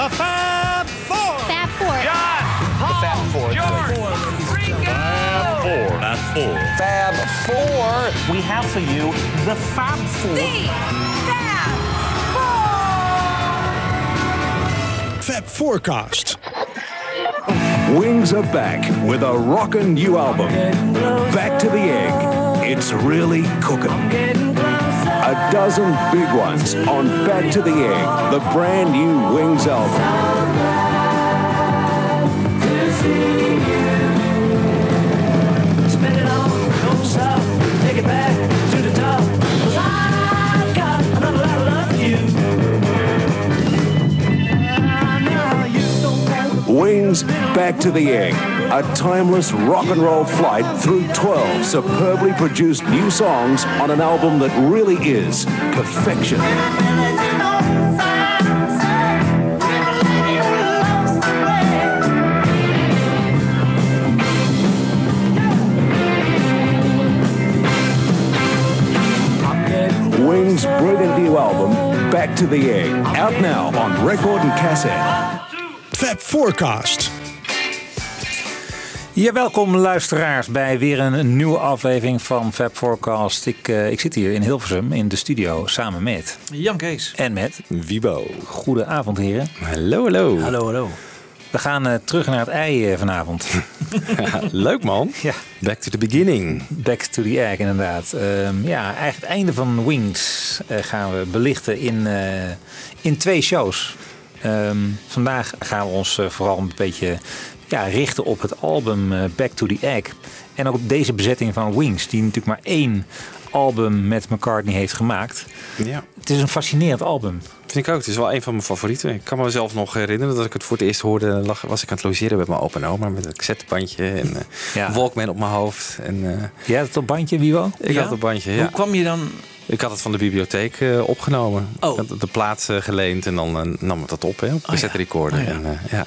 The Fab Four. Fab Four. John, Paul, Fab Four. George, Ringo. Four. Fab Four. Fab Four. We have for you the Fab Four. Fab Forecast. Wings are back with a rockin' new album. Back to the egg. It's really cooking a dozen big ones on Back to the Egg, the brand new Wings album. Wings Back to the Egg. A timeless rock and roll flight through 12 superbly produced new songs on an album that really is perfection. Wings' brilliant new album, Back to the Egg. Out now on record and cassette. Fab Forecast. Ja, welkom luisteraars bij weer een nieuwe aflevering van Fab Forecast. Ik, eh, ik zit hier in Hilversum in de studio samen met Jan Kees. en met Wibo. Goedenavond heren. Hallo, hallo. Hallo, hallo. We gaan eh, terug naar het ei eh, vanavond. Leuk man. ja, Back to the beginning. back to the egg inderdaad. Ehm, ja, eigenlijk het einde van Wings eh, gaan we belichten in, eh, in twee shows. Ehm, vandaag gaan we ons vooral een beetje ja, richten op het album eh, Back to the Egg. En ook op deze bezetting van Wings, die natuurlijk maar één album met McCartney heeft gemaakt. Ja, Het is een fascinerend album. vind ik ook. Het is wel een van mijn favorieten. Ik kan mezelf nog herinneren dat ik het voor het eerst hoorde. Lag, was ik aan het logeren met mijn opa en oma. Met een cassettebandje en eh Ja. Walkman op mijn hoofd. En, eh, Jij had het op bandje, Wiebo? ik Ja? had een bandje, ja. Hoe kwam je dan... Ik had het van de bibliotheek opgenomen. Oh. Ik had de plaat eh, geleend en dan nam ik dat op hè, op cassette recorder. Oh, ja. En, eh, ja.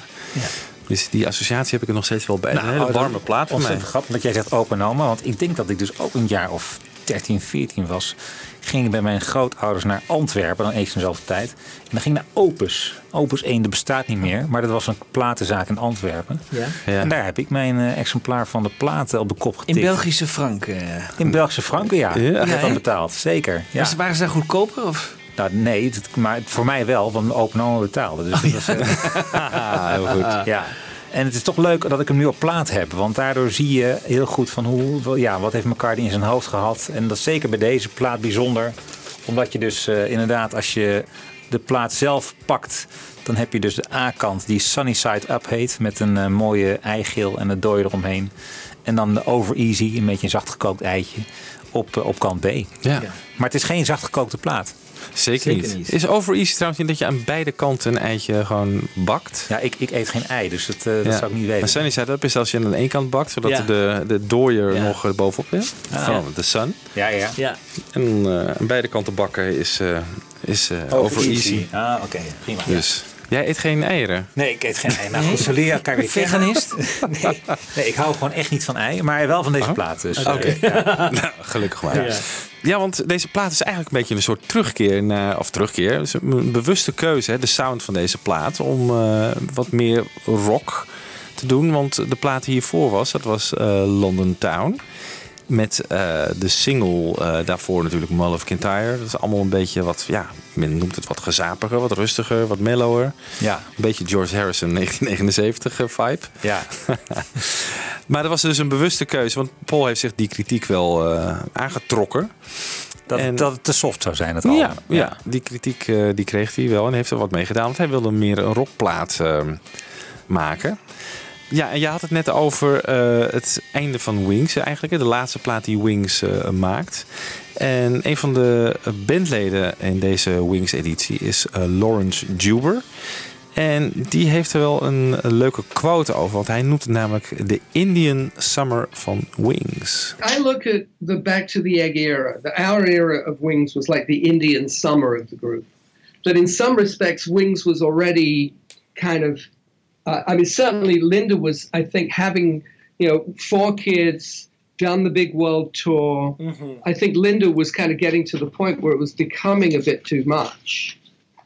Dus die associatie heb ik er nog steeds wel bij. Nou, een hele dat- warme plaat van mij. Ontzettend grappig dat jij zegt open en oma. Want ik denk dat ik dus ook een jaar of 13, 14 was. Ging ik bij mijn grootouders naar Antwerpen. Dan eens in dezelfde tijd. En dan ging ik naar Opus. Opus 1, dat bestaat niet meer. Maar dat was een platenzaak in Antwerpen. Ja. Ja. En daar heb ik mijn eh, exemplaar van de platen op de kop getikt. In Belgische frank. eh. In Belgische franken, ja. Ja. Dat heb Ja, ik dan betaald. Zeker. Ja. Was- waren ze daar goedkoper? Of? Nou, nee, het- maar voor mij wel. Want mijn open en oma betaalde. Dus dat was, eh, heel goed. Ja. En het is toch leuk dat ik hem nu op plaat heb. Want daardoor zie je heel goed van hoe, ja, wat heeft McCartney in zijn hoofd gehad. En dat is zeker bij deze plaat bijzonder. Omdat je dus eh, inderdaad, als je de plaat zelf pakt... dan heb je dus de A-kant die Sunny Side Up heet. Met een eh, mooie eigeel en een dooi eromheen. En dan de Over Easy, een beetje een zachtgekookt eitje, op, op kant B. Ja. Maar het is geen zachtgekookte plaat. Zeker, Zeker niet. niet. Is over easy trouwens niet dat je aan beide kanten een eitje gewoon bakt? Ja, ik, ik eet geen ei, dus dat, eh, dat zou ik niet En weten. Sunny Side Up is als je aan één kant bakt, zodat Ja. de, de dooier Ja. nog er bovenop is. Van de sun. Ja, ja. Ja. En eh, aan beide kanten bakken is, eh, is eh, over, easy. Ah, oké. Prima. Dus jij eet geen eieren? Nee, ik eet geen ei. Nou goed, weer kennen? Veganist? Nee, nee, ik hou gewoon echt niet van ei, maar wel van deze plaat. Dus, Oké. ja. nou, gelukkig maar. Ja. want deze plaat is eigenlijk een beetje een soort terugkeer naar, of terugkeer, dus een bewuste keuze, hè, de sound van deze plaat, om eh, wat meer rock te doen. Want de plaat die hiervoor was, dat was eh, London Town. Met eh, de single eh, daarvoor natuurlijk Mull of Kintyre. Dat is allemaal een beetje wat, ja, men noemt het wat gezapiger, wat rustiger, wat mellower. Ja. Een beetje George Harrison 1979 eh, vibe. ja. Maar dat was dus een bewuste keuze, want Paul heeft zich die kritiek wel aangetrokken. Dat, En- dat het te soft zou zijn, het album. Ja, ja, die kritiek die kreeg hij wel en heeft er wat mee gedaan. Want hij wilde meer een rockplaat maken. Ja, en je had het net over eh, het einde van Wings eigenlijk. De laatste plaat die Wings eh, maakt. En een van de bandleden in deze Wings-editie is eh, Lawrence Juber. En die heeft er wel een, leuke quote over. Want hij noemt namelijk de Indian Summer van Wings. I look at the Back to the Egg era. The our era of Wings was like the Indian summer of the group. That in some respects, Wings was already kind of. Uh, I mean, certainly Linda was. I think having you know four kids, done the big world tour. I think Linda was kind of getting to the point where it was becoming a bit too much.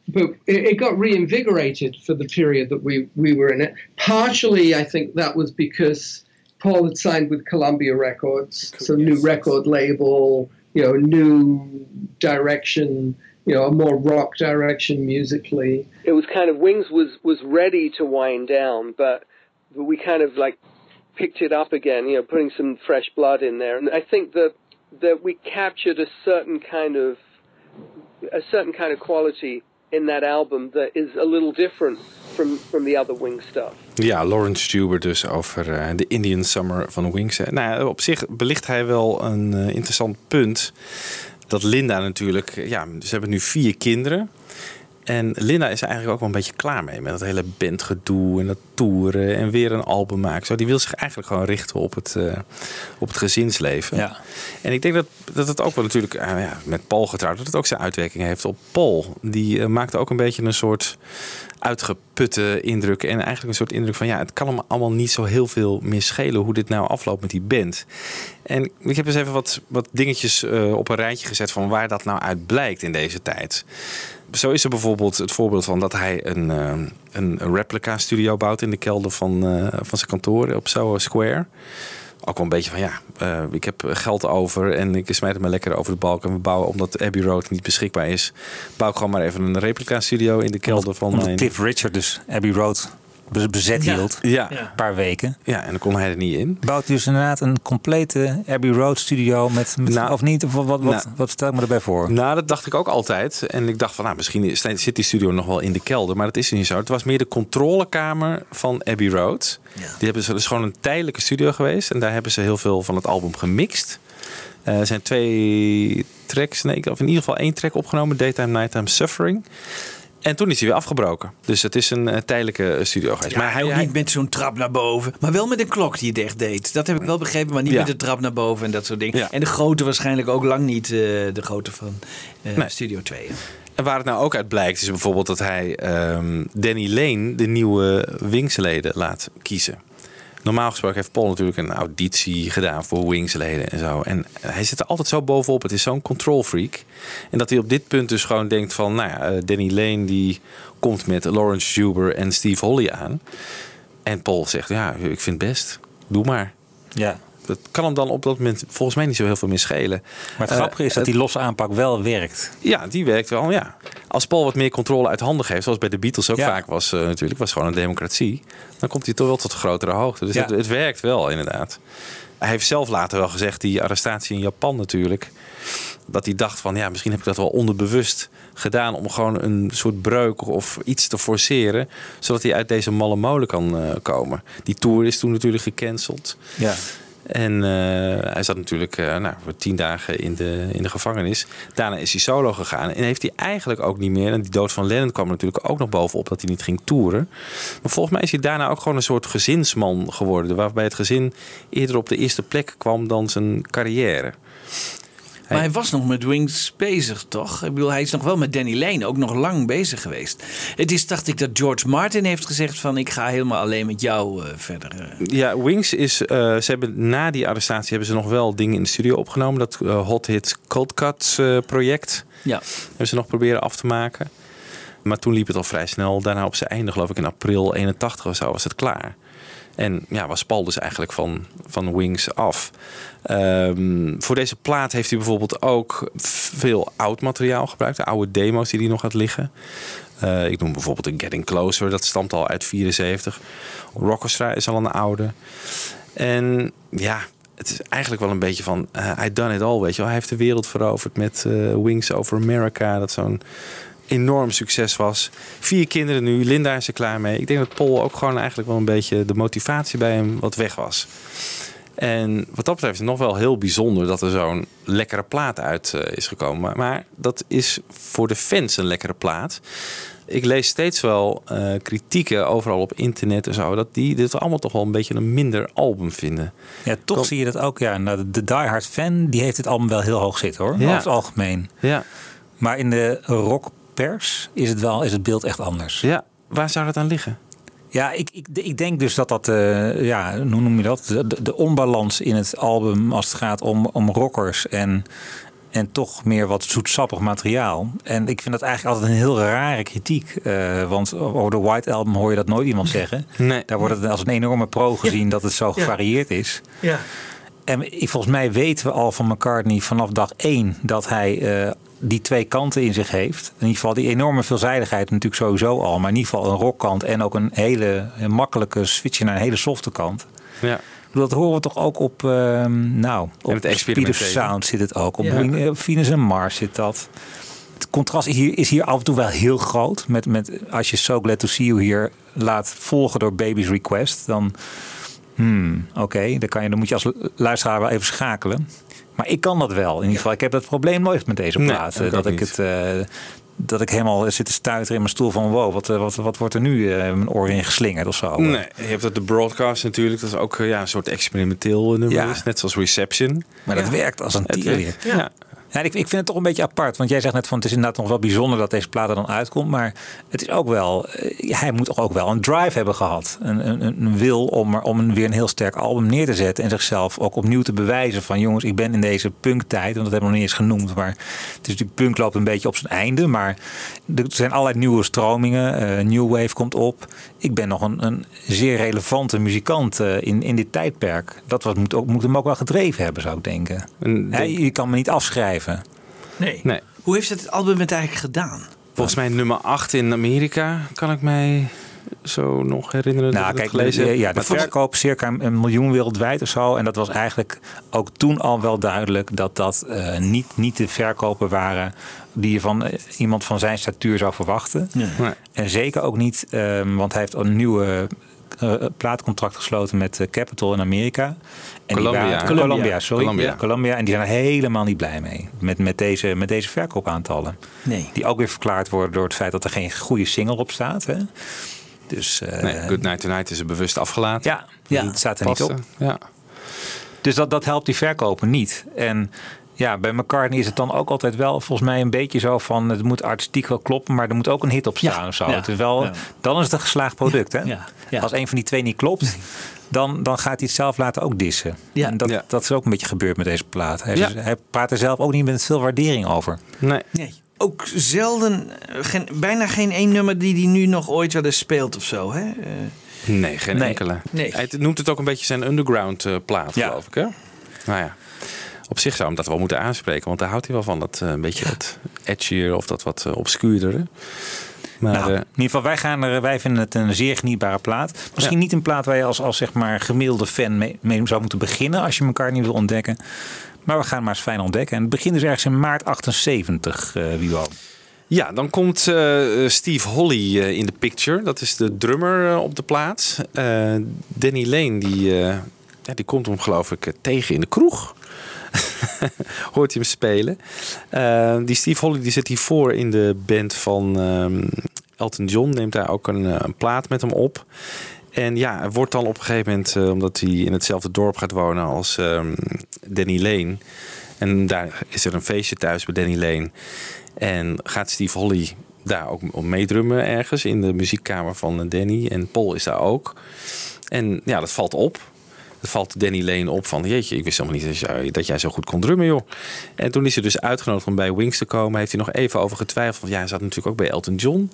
but it, it got reinvigorated for the period that we, we were in it. Partially, I think that was because Paul had signed with Columbia Records, so new record label, you know, new direction, you know, a more rock direction musically. It was kind of Wings was was ready to wind down, but, but we kind of like picked it up again, you know, putting some fresh blood in there. And I think that that we captured a certain kind of a certain kind of quality in that album that is a little different from from the other Wing stuff. Ja, Lawrence Stewart dus over de Indian Summer van Wings. Nou, op zich belicht hij wel een eh, interessant punt. Dat Linda natuurlijk... Ja, ze hebben nu vier kinderen. En Linda is eigenlijk ook wel een beetje klaar mee. Met dat hele bandgedoe en dat toeren en weer een album maken. Zo, die wil zich eigenlijk gewoon richten op het, eh, op het gezinsleven. Ja. En ik denk dat, dat het ook wel natuurlijk eh, ja, met Paul getrouwd... dat het ook zijn uitwerking heeft op Paul. Die eh, maakte ook een beetje een soort uitgeputte indruk. En eigenlijk een soort indruk van... ja, het kan hem allemaal niet zo heel veel meer schelen... hoe dit nou afloopt met die band. En ik heb eens even wat, wat dingetjes op een rijtje gezet... van waar dat nou uit blijkt in deze tijd. Zo is er bijvoorbeeld het voorbeeld van dat hij een, een replica studio bouwt in de kelder van, eh, van zijn kantoor op Soho Square. Ook wel een beetje van ja, eh, ik heb geld over en ik smijt het maar lekker over de balk. En we bouwen, omdat Abbey Road niet beschikbaar is, bouw ik gewoon maar even een replica studio in de kelder van Omdat mijn... Cliff Richard dus Abbey Road bezet Ja. hield. Ja. Een paar weken. ja, en dan kon hij er niet in. Bouwt dus inderdaad een complete Abbey Road studio met, met Nou, of niet? Of wat, nou. wat stel ik me erbij voor? Nou, dat dacht ik ook altijd. En ik dacht van, nou, misschien is- zit die studio nog wel in de kelder. Maar dat is niet zo. Het was meer de controlekamer van Abbey Road. Ja. Die hebben ze, dat is gewoon een tijdelijke studio geweest. En daar hebben ze heel veel van het album gemixt. Eh, Er zijn twee tracks, nee, of in ieder geval één track opgenomen. Daytime, Nighttime, Suffering. En toen is hij weer afgebroken. Dus het is een eh, tijdelijke eh, studio geweest. Ja, maar hij, ook hij- niet met zo'n trap naar boven. Maar wel met een klok die het echt deed. Dat heb ik wel begrepen, maar niet Ja. met de trap naar boven en dat soort dingen. Ja. En de grote waarschijnlijk ook lang niet eh, de grote van Nee. Studio 2. En waar het nou ook uit blijkt, is bijvoorbeeld dat hij ehm, Danny Lane de nieuwe Wingsleden laat kiezen. Normaal gesproken heeft Paul natuurlijk een auditie gedaan voor Wingsleden en zo. En hij zit er altijd zo bovenop. Het is zo'n control freak. En dat hij op dit punt dus gewoon denkt van, nou ja, eh, Danny Lane die komt met Lawrence Juber en Steve Holly aan. En Paul zegt, ja, ik vind het best. Doe maar. Ja. Dat kan hem dan op dat moment volgens mij niet zo heel veel meer schelen. Maar het Eh, grappige is dat die losse aanpak wel werkt. ja, die werkt wel. Ja. Als Paul wat meer controle uit handen geeft, zoals bij de Beatles ook Ja. vaak was uh, natuurlijk, was gewoon een democratie. Dan komt hij toch wel tot grotere hoogte. Dus Ja. het, het werkt wel inderdaad. Hij heeft zelf later wel gezegd, die arrestatie in Japan natuurlijk, dat hij dacht van ja, misschien heb ik dat wel onderbewust gedaan om gewoon een soort breuk of iets te forceren, zodat hij uit deze malle molen kan eh, komen. Die tour is toen natuurlijk gecanceld. Ja. En eh, hij zat natuurlijk eh, nou, voor tien dagen in de, in de gevangenis. Daarna is hij solo gegaan. En heeft hij eigenlijk ook niet meer. En die dood van Lennon kwam natuurlijk ook nog bovenop dat hij niet ging toeren. Maar volgens mij is hij daarna ook gewoon een soort gezinsman geworden. Waarbij het gezin eerder op de eerste plek kwam dan zijn carrière. Maar hij was nog met Wings bezig, toch? Ik bedoel, hij is nog wel met Danny Lane ook nog lang bezig geweest. Het is, dacht ik, dat George Martin heeft gezegd van... ik ga helemaal alleen met jou eh, verder. eh. Ja, Wings is. eh, ze hebben na die arrestatie hebben ze nog wel dingen in de studio opgenomen. Dat Hot Hits Cold Cuts project. Ja. Hebben ze nog proberen af te maken. Maar toen liep het al vrij snel. Daarna op zijn einde, geloof ik in april 81 of zo, was het klaar. En ja, was Paul dus eigenlijk van, van Wings af. Ehm, voor deze plaat heeft hij bijvoorbeeld ook veel oud materiaal gebruikt. De oude demo's die hij nog had liggen. Eh, ik noem bijvoorbeeld een Getting Closer. Dat stamt al uit 74. Rockestra is al een oude. En ja, het is eigenlijk wel een beetje van... eh I done it all, weet je wel. Hij heeft de wereld veroverd met eh, Wings Over America. Dat zo'n enorm succes was. Vier kinderen nu. Linda is er klaar mee. Ik denk dat Paul ook gewoon eigenlijk wel een beetje... de motivatie bij hem wat weg was. En wat dat betreft is het nog wel heel bijzonder dat er zo'n lekkere plaat uit eh, is gekomen. Maar, dat is voor de fans een lekkere plaat. Ik lees steeds wel eh, kritieken overal op internet en zo. Dat die dit allemaal toch wel een beetje een minder album vinden. Ja, toch Kom- zie je dat ook. Ja, nou, de diehard fan die heeft het album wel heel hoog zitten hoor. Ja. Over het algemeen. Ja, Maar in de rockpers is het, wel, is het beeld echt anders. ja. waar zou dat aan liggen? Ja, ik, ik, ik denk dus dat dat, eh, ja, hoe noem je dat? De, onbalans in het album als het gaat om, om rockers en En toch meer wat zoetsappig materiaal. En ik vind dat eigenlijk altijd een heel rare kritiek. eh, want over de White Album hoor je dat nooit iemand zeggen. Nee. Daar wordt het als een enorme pro gezien dat het zo gevarieerd is. Ja. En ik- volgens mij weten we al van McCartney vanaf dag één dat hij eh, die twee kanten in zich heeft. In ieder geval die enorme veelzijdigheid natuurlijk sowieso al. Maar in ieder geval een rockkant en ook een hele een makkelijke switch naar een hele softe kant. Ja. Dat horen we toch ook op, ehm nou, op het Speed of. Sound zit het ook. Op Ja. Op Venus en Mars zit dat. Het contrast is hier, is hier af en toe wel heel groot. Met, met, als je So Glad To See You hier laat volgen door Baby's Request, dan... Hmm, Oké, dan, kan je- dan moet je als luisteraar wel even schakelen. Maar ik kan dat wel. In ieder geval, ik heb dat probleem nooit met deze plaat. Eh, dat ik niet. het... eh, dat ik helemaal zit te stuiteren in mijn stoel van wow, wat, eh, wat, wat wordt er nu eh, mijn oor in geslingerd of zo. Nee, je hebt dat de broadcast natuurlijk. Dat is ook ja, een soort experimenteel nummer. Ja. is, net zoals Reception. Maar dat werkt als een werkt. Ja. Ja, ik, ik vind het toch een beetje apart. Want jij zegt net van het is inderdaad nog wel bijzonder dat deze plaat dan uitkomt. Maar het is ook wel, eh, hij moet ook wel een drive hebben gehad. Een, een, een wil om, er, om een, weer een heel sterk album neer te zetten. En zichzelf ook opnieuw te bewijzen van jongens, ik ben in deze punktijd. Want dat hebben we nog niet eens genoemd. Maar het is natuurlijk, punk loopt een beetje op zijn einde. Maar er zijn allerlei nieuwe stromingen. eh New Wave komt op. Ik ben nog een, een zeer relevante muzikant eh, in, in dit tijdperk. Dat was, moet, ook, moet hem ook wel gedreven hebben, zou ik denken. En je kan me niet afschrijven. Nee. Nee. Hoe heeft het album het eigenlijk gedaan? Volgens mij nummer 8 in Amerika, kan ik mij zo nog herinneren. Nou, kijk, het gelezen de, heb. ja, de verkoop circa een miljoen wereldwijd of zo. En dat was eigenlijk ook toen al wel duidelijk dat dat eh, niet, niet de verkopen waren die je van eh, iemand van zijn statuur zou verwachten. Nee. En zeker ook niet, ehm, want hij heeft een nieuwe eh, plaatcontract gesloten met eh, Capitol in Amerika. En die waren- Columbia. Columbia, sorry. Columbia. En die zijn er helemaal niet blij mee met, met, deze, met deze verkoopaantallen. Nee. Die ook weer verklaard worden door het feit dat er geen goede single op staat. Hè? Dus eh, Nee, Good Night Tonight is er bewust afgelaten. ja, Ja, die staat er niet op. Ja. Dus dat, dat helpt die verkopen niet. En ja, bij McCartney is het dan ook altijd wel volgens mij een beetje zo van... het moet artistiek wel kloppen, maar er moet ook een hit op staan Ja, of zo. ja, het is wel, ja. Dan is het een geslaagd product. Hè? Ja, ja. Als een van die twee niet klopt, dan, dan gaat hij het zelf laten ook dissen. Ja. En dat, Ja. dat is ook een beetje gebeurd met deze plaat. Hij, Ja. is- hij praat er zelf ook niet met veel waardering over. Nee. Nee. Ook zelden, eh, geen, bijna geen één nummer die hij nu nog ooit wel eens speelt of zo. Hè? Nee, geen Nee. enkele. Nee. Hij noemt het ook een beetje zijn underground eh, plaat, Ja. geloof ik. Hè? Nou ja, op zich zou hem dat wel moeten aanspreken. Want daar houdt hij wel van. Dat eh, een beetje dat edgier of dat wat uh, obscuurdere. Maar Nou, eh, in ieder geval, wij, gaan er, wij vinden het een zeer genietbare plaat. Misschien Ja. niet een plaat waar je als, als zeg maar, gemiddelde fan mee, mee zou moeten beginnen als je elkaar niet wil ontdekken. Maar we gaan maar eens fijn ontdekken. En het begint dus ergens in maart 78, eh Wibo. Ja, dan komt eh, Steve Holly eh, in de picture. Dat is de drummer eh, op de plaats. Eh, Danny Lane, die, eh, ja, die komt hem geloof ik eh, tegen in de kroeg. Hoort hij hem spelen. Eh, die Steve Holly die zit hiervoor in de band van ehm, Elton John. Neemt daar ook een, eh, een plaat met hem op. En ja, wordt dan op een gegeven moment, eh, omdat hij in hetzelfde dorp gaat wonen als ehm, Danny Lane. En daar is er een feestje thuis bij Danny Lane. En gaat Steve Holly daar ook op meedrummen ergens in de muziekkamer van Danny. En Paul is daar ook. En ja, dat valt op. Dat valt Danny Lane op van, jeetje, ik wist helemaal niet dat jij, zo goed kon drummen, joh. En toen is hij dus uitgenodigd om bij Wings te komen. Heeft hij nog even over getwijfeld. Want ja, hij zat natuurlijk ook bij Elton John.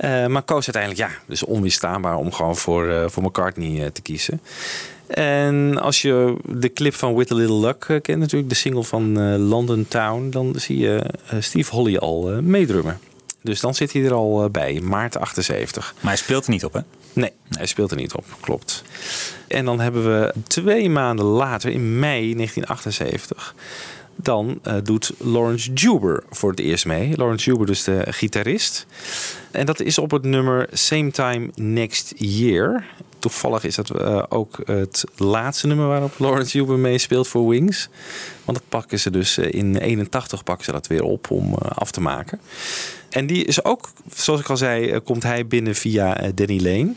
Uh, maar koos uiteindelijk, ja, dus onweerstaanbaar om gewoon voor, uh, voor McCartney uh, te kiezen. En als je de clip van With a Little Luck kent, natuurlijk de single van London Town, dan zie je Steve Holly al meedrummen. Dus dan zit hij er al bij, maart 78. Maar hij speelt er niet op, hè? Nee, hij speelt er niet op, klopt. En dan hebben we twee maanden later, in mei 1978, dan uh, doet Lawrence Juber voor het eerst mee. Lawrence Juber, dus de gitarist. En dat is op het nummer Same Time Next Year. Toevallig is dat uh, ook het laatste nummer waarop Lawrence Juber meespeelt voor Wings. Want dat pakken ze dus uh, in 81 pakken ze dat weer op om af te maken. En die is ook, zoals ik al zei, komt hij binnen via Danny Lane.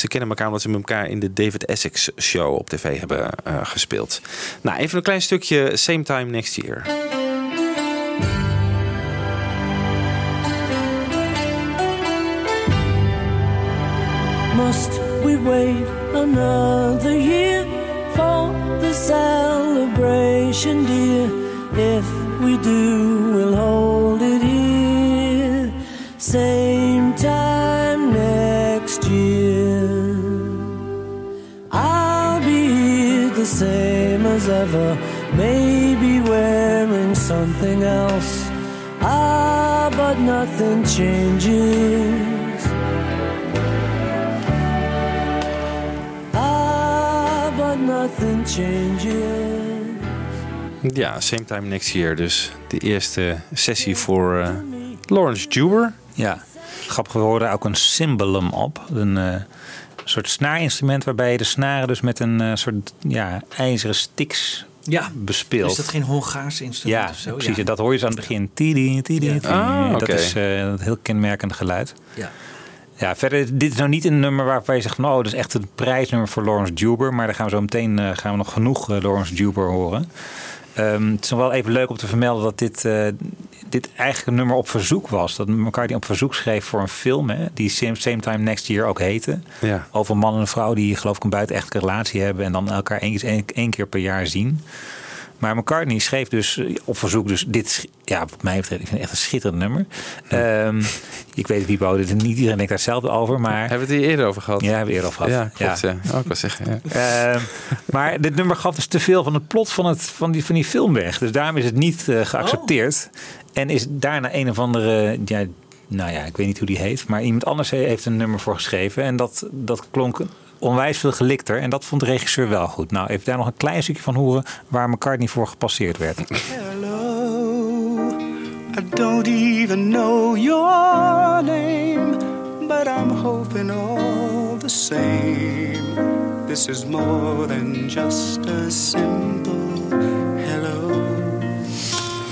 Ze kennen elkaar omdat ze met elkaar in de David Essex show op tv hebben uh, gespeeld. Nou, even een klein stukje Same Time Next Year. Must we wait another year for the celebration, dear? If we do, we'll hold it here. Same time the same as ever. Maybe wearing something else. Ah, but nothing changes. Ah, but nothing changes. Ja, same time next year. Dus de eerste sessie voor eh, Lawrence Juber. Ja, grappig, we horen ook een cymbalum op. Een eh, soort snaarinstrument waarbij je de snaren dus met een eh, soort ja, ijzeren stiks Ja. bespeelt. Is dat geen Hongaars instrument ja, of zo? precies. Ja. Dat hoor je zo aan het begin. Tidi, tidi, tidi. Ah, Dat is eh, een heel kenmerkend geluid. Ja. Ja, verder, dit is nou niet een nummer waarvan je zegt van, oh, dat is echt een prijsnummer voor Lawrence Juber. Maar daar gaan we zo meteen eh, gaan we nog genoeg eh, Lawrence Juber horen. Ehm, het is nog wel even leuk om te vermelden dat dit, eh, dit eigenlijk een nummer op verzoek was. Dat McCartney op verzoek schreef voor een film, hè, die Same, Same Time Next Year ook heette. Ja. Over een man en een vrouw die geloof ik een buitenechtelijke relatie hebben en dan elkaar één, één, één keer per jaar zien. Maar McCartney schreef dus eh, op verzoek dus dit, ja, wat mij betreft, ik vind het echt een schitterend nummer. Ehm, ik weet wie bouwde het, niet iedereen denkt daar hetzelfde over, maar... Hebben we het hier eerder over gehad? Ja, hebben we eerder over gehad. Ja, klopt. Ja. Oh, ik zeggen. Ja. Ehm, maar dit nummer gaf dus te veel van het plot van, het, van, die, van die film weg. Dus daarom is het niet eh, geaccepteerd. En is daarna een of andere, ja, nou ja, ik weet niet hoe die heet. Maar iemand anders heeft een nummer voor geschreven. En dat, dat klonk onwijs veel gelikter. En dat vond de regisseur wel goed. Nou, even daar nog een klein stukje van horen waar McCartney voor gepasseerd werd. Hello, I don't even know your name, but I'm hoping all the same. This is more than just a simple hello.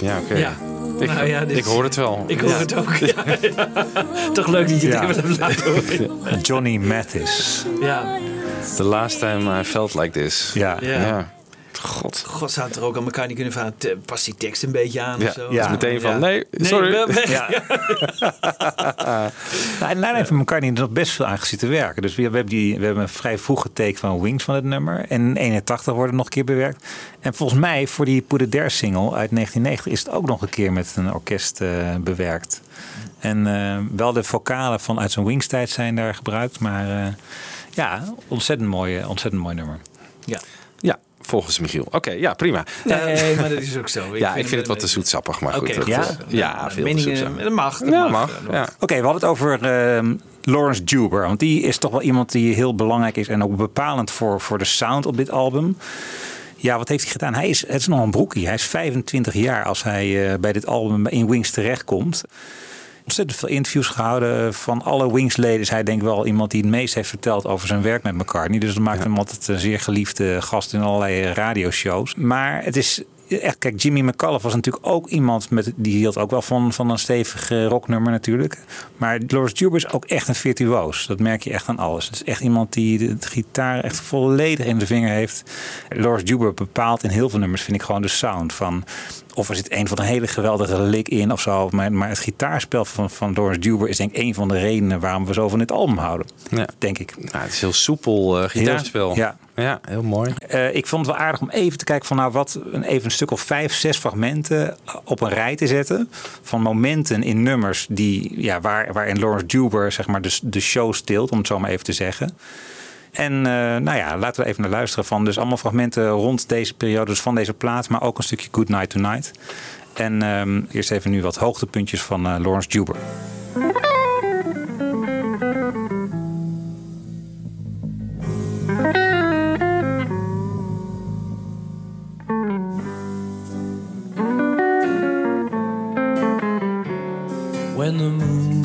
Ja, oké. Ja. Ik, Nou ja, dit- ik hoor het wel. Ik hoor Ja. het ook. Ja, ja. Toch leuk dat je Ja. het even hebt laten horen. Johnny Mathis. Ja. The last time I felt like this. Ja. Ja. God. God zou het er ook aan elkaar niet kunnen vragen. te- Past die tekst een beetje aan Ja, of zo? ja. Dus meteen van, nee, sorry. we- we- Ja. Nou, en daar heeft McCartney er nog best veel aan gezien te werken. Dus we, we hebben, die, we hebben een vrij vroege take van Wings van het nummer. En in 81 wordt het nog een keer bewerkt. En volgens mij voor die There single uit 1990 is het ook nog een keer met een orkest eh, bewerkt. En eh, wel de vocalen van uit zijn Wings tijd zijn daar gebruikt. Maar eh, ja, ontzettend mooi, ontzettend mooi nummer. Ja. Volgens Michiel. Oké, ja, prima. Nee, maar dat is ook zo. ja, ik vind het wat te zoetsappig, maar goed. Ja? eh, ja, veel te Meningen, zoetsappig. dat mag. Dat Ja, mag. mag. Ja. Oké, we hadden het over ehm, Lawrence Juber. Want die is toch wel iemand die heel belangrijk is en ook bepalend voor, voor de sound op dit album. Ja, wat heeft hij gedaan? Hij is, het is nog een broekie. Hij is 25 jaar als hij eh, bij dit album in Wings terechtkomt. Ontzettend veel interviews gehouden. Van alle Wings-leden is hij denk ik wel iemand die het meest heeft verteld over zijn werk met McCartney. Dus dat maakt hem altijd een zeer geliefde gast in allerlei radioshows. Maar het is echt, kijk, Jimmy McAuliffe was natuurlijk ook iemand met, die hield ook wel van, van een stevig eh, rocknummer natuurlijk. Maar Lawrence Juber is ook echt een virtuoos. Dat merk je echt aan alles. Het is echt iemand die de, de gitaar echt volledig in de vinger heeft. Lawrence Juber bepaalt in heel veel nummers, vind ik gewoon de sound van. Of er zit een van een hele geweldige lick in of zo. Maar, maar het gitaarspel van, van Lawrence Juber is denk ik een van de redenen waarom we zo van dit album houden. Ja. Denk ik. Nou, het is heel soepel eh, gitaarspel. ja. ja, heel mooi. Eh, ik vond het wel aardig om even te kijken van nou wat een, even een stuk of vijf, zes fragmenten op een rij te zetten. Van momenten in nummers die, ja, waar, waarin Lawrence Juber zeg maar de, de show stilt, om het zo maar even te zeggen. En eh, nou ja, laten we even naar luisteren van dus allemaal fragmenten rond deze periode, dus van deze plaat, maar ook een stukje Good Night Tonight. En ehm, eerst even nu wat hoogtepuntjes van eh, Lawrence Juber. when the moon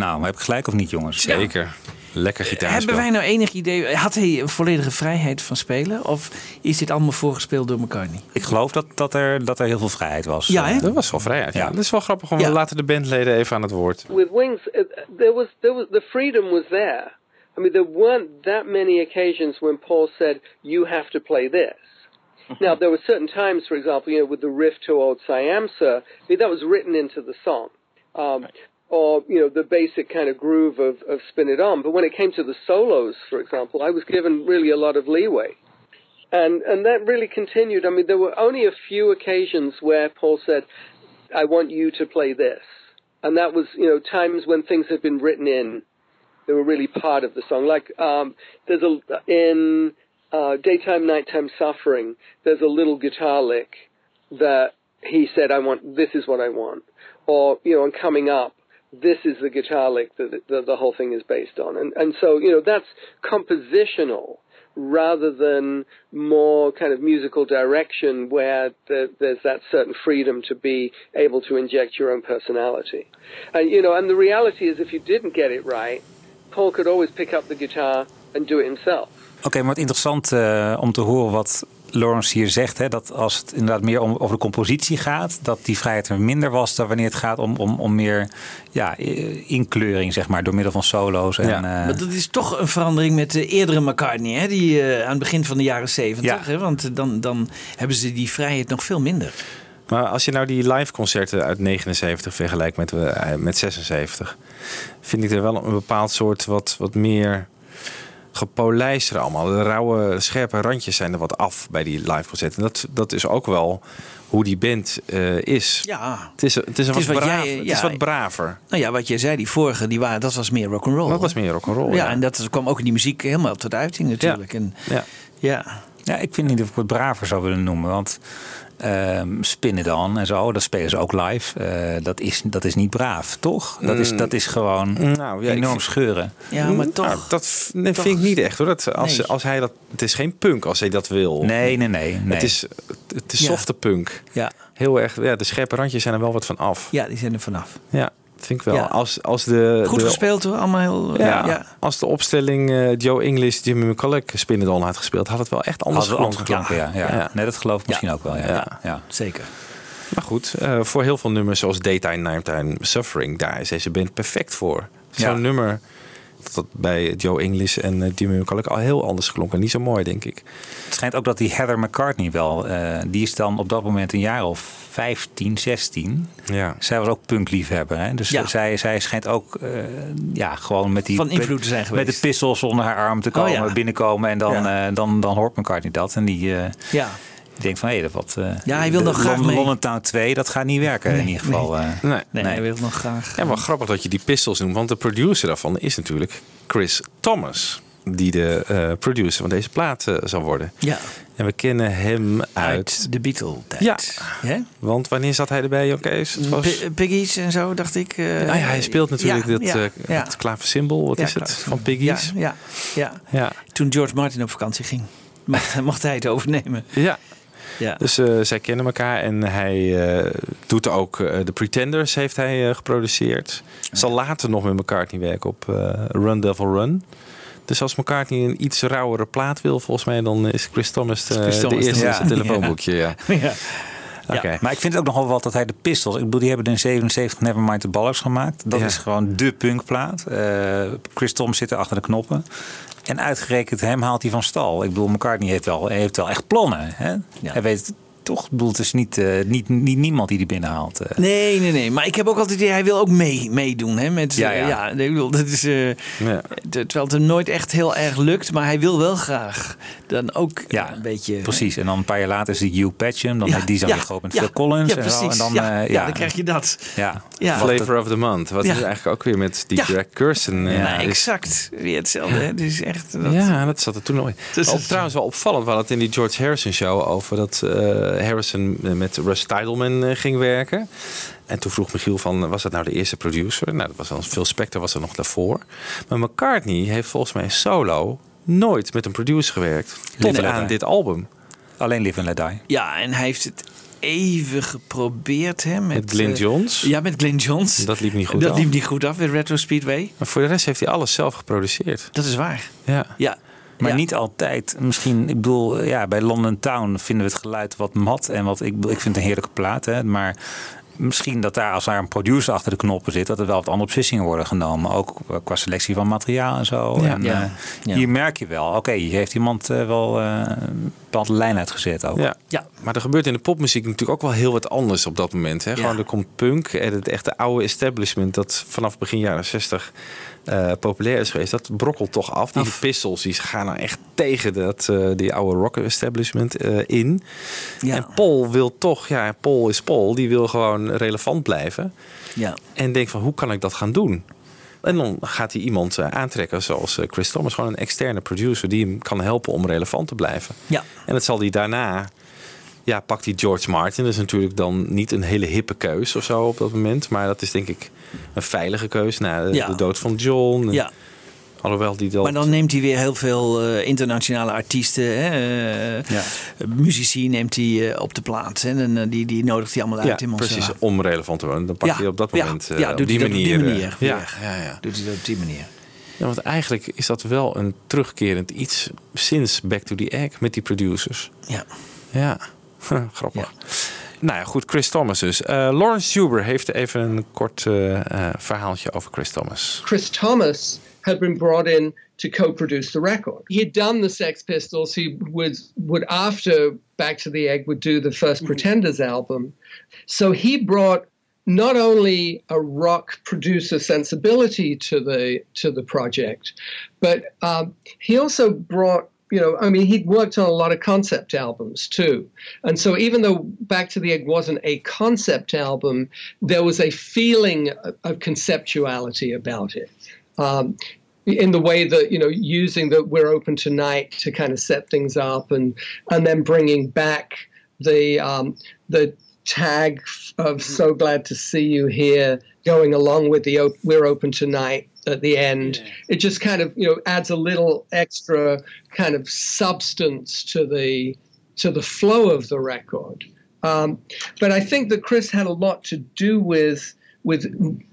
Nou, maar heb ik gelijk of niet, jongens? Zeker. Lekker gitaar. Hebben wij nou enig idee, had hij een volledige vrijheid van spelen? Of is dit allemaal voorgespeeld door McCartney? Ik geloof dat, dat, er, dat er heel veel vrijheid was. Ja, hè? Dat was wel vrijheid. Ja. Ja. Dat is wel grappig. Gewoon, Ja. We laten de bandleden even aan het woord. with Wings, uh, there was there was the freedom was there. I mean, there weren't that many occasions when Paul said, "You have to play this." now, there were certain times, for example, you know, with the riff to Old Siamsa, I mean, that was written into the song, um, or you know, the basic kind of groove of, of "Spin It On." But when it came to the solos, for example, I was given really a lot of leeway. And and that really continued. I mean, there were only a few occasions where Paul said, "I want you to play this," and that was you know times when things had been written in. They were really part of the song. Like um, there's a in uh, daytime, nighttime suffering. There's a little guitar lick that he said, "I want this is what I want," or you know, on coming up. This is the guitar lick that the, the, whole thing is based on, and and so you know that's compositional rather than more kind of musical direction where the, there's that certain freedom to be able to inject your own personality. And you know, and the reality is if you didn't get it right, Paul could always pick up the guitar and do it himself. Oké, maar wat interessant eh, om te horen wat Lawrence hier zegt. Hè, dat als het inderdaad meer om, over de compositie gaat, dat die vrijheid er minder was dan wanneer het gaat om, om, om meer ja, inkleuring, zeg maar, door middel van solo's. En, Ja. eh, Maar dat is toch een verandering met de eerdere McCartney, hè? die eh, aan het begin van de jaren zeventig. Ja. hè? Want eh, dan, dan hebben ze die vrijheid nog veel minder. Maar als je nou die live concerten uit 79 vergelijkt met, met 76, vind ik er wel een bepaald soort wat, wat meer gepolijster allemaal. De rauwe, scherpe randjes zijn er wat af bij die live concerten. En dat, dat is ook wel hoe die band eh, is. Ja. Het is, het is, een Het is wat, wat braaf- jij- het ja. is wat braver. Nou ja, wat jij zei, die vorige, die waren, dat was meer rock'n'roll. Dat was meer rock'n'roll. Ja, en dat kwam ook in die muziek helemaal tot uiting natuurlijk. En, Ja. ja. Ja, ik vind niet of ik het braver zou willen noemen. Want ehm Spin It On en zo, dat spelen ze ook live. Eh, dat, is, dat is niet braaf, toch? Dat is, dat is gewoon Nou, ja, enorm vind- scheuren. ja, maar toch. Nou, dat v- nee, toch- vind ik niet echt hoor. Dat, als, Nee. als hij dat, het is geen punk als hij dat wil. Nee, nee, nee. nee. Het is, het is Ja. softe punk. ja. Heel erg, ja, de scherpe randjes zijn er wel wat van af. ja, die zijn er vanaf. Ja, vind ik wel. Ja. Als, als de, Goed de, gespeeld hoor, allemaal heel... Ja, ja. als de opstelling eh, Joe English, Jimmy McCulloch Spin It On had gespeeld, had het wel echt anders geklonken. ja. ja. Ja. Nee, dat geloof ik misschien ook wel. Ja. Ja. Ja. Zeker. Maar goed, eh, voor heel veel nummers zoals Daytime, Nighttime, Suffering, daar is deze band perfect voor. Zo'n Ja. nummer dat dat bij Joe English en eh, Jimmy McCulloch al heel anders klonken. Niet zo mooi, denk ik. Het schijnt ook dat die Heather McCartney wel, eh, die is dan op dat moment een jaar of 15, 16. Ja. Zij was ook punkliefhebber. Hè? Dus Ja. zij, zij schijnt ook eh, ja, gewoon met die Van invloed te zijn met geweest. de pistols onder haar arm te komen, Oh, ja. binnenkomen. En dan, Ja. eh, dan, dan hoort McCartney dat. En die, eh, Ja. Die denkt van hé, dat wat. eh, Ja, hij wil nog graag London, mee. London Town 2, dat gaat niet werken in ieder geval. eh. Nee. Nee, Nee. hij wil nog graag. Ja, maar grappig dat je die pistols noemt, want de producer daarvan is natuurlijk Chris Thomas. Die de eh, producer van deze plaat eh, zal worden. Ja, En we kennen hem uit. uit de Beatle tijd. Ja. Hè? Want wanneer zat hij erbij, Kees? Het was... Piggies en zo, dacht ik. eh, Ah ja, hij speelt natuurlijk ja, dit, ja, eh, ja. klaversymbol. Wat Ja, is het? klaar. Van Piggies. Ja, ja, ja. Ja. Toen George Martin op vakantie ging, mocht, mocht hij het overnemen. ja. Ja. Dus eh, zij kennen elkaar en hij eh, doet ook eh, de Pretenders heeft hij geproduceerd. Zal later nog met McCartney werken op Run Devil Run. Dus als McCartney een iets rauwere plaat wil, volgens mij, dan is Chris Thomas de, Chris Thomas de eerste de- in zijn ja. telefoonboekje. Ja. ja. Oké. Maar ik vind het ook nogal wat dat hij de Pistols... Ik bedoel, die hebben in 77 Nevermind the Bollocks gemaakt. Dat Ja. is gewoon de punkplaat. Chris Tom zit er achter de knoppen. En uitgerekend hem haalt hij van stal. Ik bedoel, McCartney heeft wel, hij heeft wel echt plannen. Hè? Ja. Hij weet toch, ik bedoel, het is niet, eh, niet, niet niemand die die binnenhaalt. eh. Nee, nee, nee. Maar ik heb ook altijd idee, hij wil ook mee, meedoen. Hè, met, Ja, ja, ja. ik bedoel, dat is, eh, Ja. terwijl het hem nooit echt heel erg lukt. Maar hij wil wel graag dan ook Ja, een beetje... Precies. En dan een paar jaar later is die Hugh Patcham. Dan Ja, heeft die dan ja, met ja, Phil Collins. Ja, en, zo. precies. en dan, ja, eh, ja, dan krijg je dat. Ja. Ja. Flavor of the Month. Wat Ja. is eigenlijk ook weer met die Ja. Greg Kirsten. eh, Ja, is- exact. Weer hetzelfde. Hè. Het is echt... Dat, Ja, dat zat er toen nooit. Dus ook het- trouwens wel opvallend. We hadden het in die George Harrison show over dat eh, Harrison met Russ Titelman eh, ging werken. En toen vroeg Michiel van, was dat nou de eerste producer? Nou, dat was dan Phil Spector was er nog daarvoor. Maar McCartney heeft volgens mij solo nooit met een producer gewerkt. Tot aan dit album. Alleen Live and Let Die. Ja, en hij heeft het even geprobeerd. Hè, met, Met Glyn eh, Johns. ja, met Glyn Johns. Dat liep niet goed Dat af. liep niet goed af in Retro Speedway. Maar voor de rest heeft hij alles zelf geproduceerd. Dat is waar. Ja. Ja. Maar Ja. niet altijd. Misschien, ik bedoel, ja, bij London Town vinden we het geluid wat mat. En wat ik, bedoel, ik vind het een heerlijke plaat. Hè, maar misschien dat daar, als daar een producer achter de knoppen zit, dat er wel wat andere beslissingen worden genomen. Ook qua selectie van materiaal en zo. Ja. en, Ja. eh, Ja. Hier merk je wel, oké, hier heeft iemand eh, wel eh, een bepaalde lijn uitgezet ook. Ja. Ja. maar er gebeurt in de popmuziek natuurlijk ook wel heel wat anders op dat moment. Hè? Gewoon, er komt punk en het echte oude establishment dat vanaf begin jaren 60 eh, populair is geweest. Dat brokkelt toch af. Die pistols die gaan nou echt tegen dat, eh, die oude rock establishment eh, in. Ja. En Paul wil toch, ja, Paul is Paul, die wil gewoon relevant blijven. Ja. En denkt van, hoe kan ik dat gaan doen? En dan gaat hij iemand aantrekken zoals Chris Thomas. Gewoon een externe producer die hem kan helpen om relevant te blijven. Ja. En dat zal hij daarna... Ja, pakt hij George Martin. Dat is natuurlijk dan niet een hele hippe keus of zo op dat moment. Maar dat is denk ik een veilige keus na de, Ja. de dood van John. En Ja. Alhoewel die dat... Maar dan neemt hij weer heel veel eh, internationale artiesten, hè, eh, Ja. muzici neemt hij eh, op de plaats. Hè, en die, die nodigt hij allemaal ja, uit in Montserrat. precies, om relevant te worden. Dan pakt Ja, hij op dat ja, moment eh, ja, op doet die hij dat op die manier... ja, ja. Doet hij dat op die manier. Ja, want eigenlijk is dat wel een terugkerend iets sinds Back to the Egg met die producers. Ja. Ja, grappig. Nou ja, goed, Chris Thomas dus. Eh, Lawrence Huber heeft even een kort eh, eh, verhaaltje over Chris Thomas. Chris Thomas had been brought in to co-produce the record. He had done the Sex Pistols. He would would after Back to the Egg would do the 1st Pretenders album. So he brought not only a rock producer sensibility to the to the project, but um, he also brought you know, I mean, he'd worked on a lot of concept albums too. And so even though Back to the Egg wasn't a concept album, there was a feeling of, conceptuality about it. Um, in the way that, you know, using the We're Open Tonight to kind of set things up and, and then bringing back the, um, the tag of so glad to see you here going along with the We're Open Tonight at the end. It just kind of, you know, adds a little extra kind of substance to the to the flow of the record. Um, but I think that Chris had a lot to do with with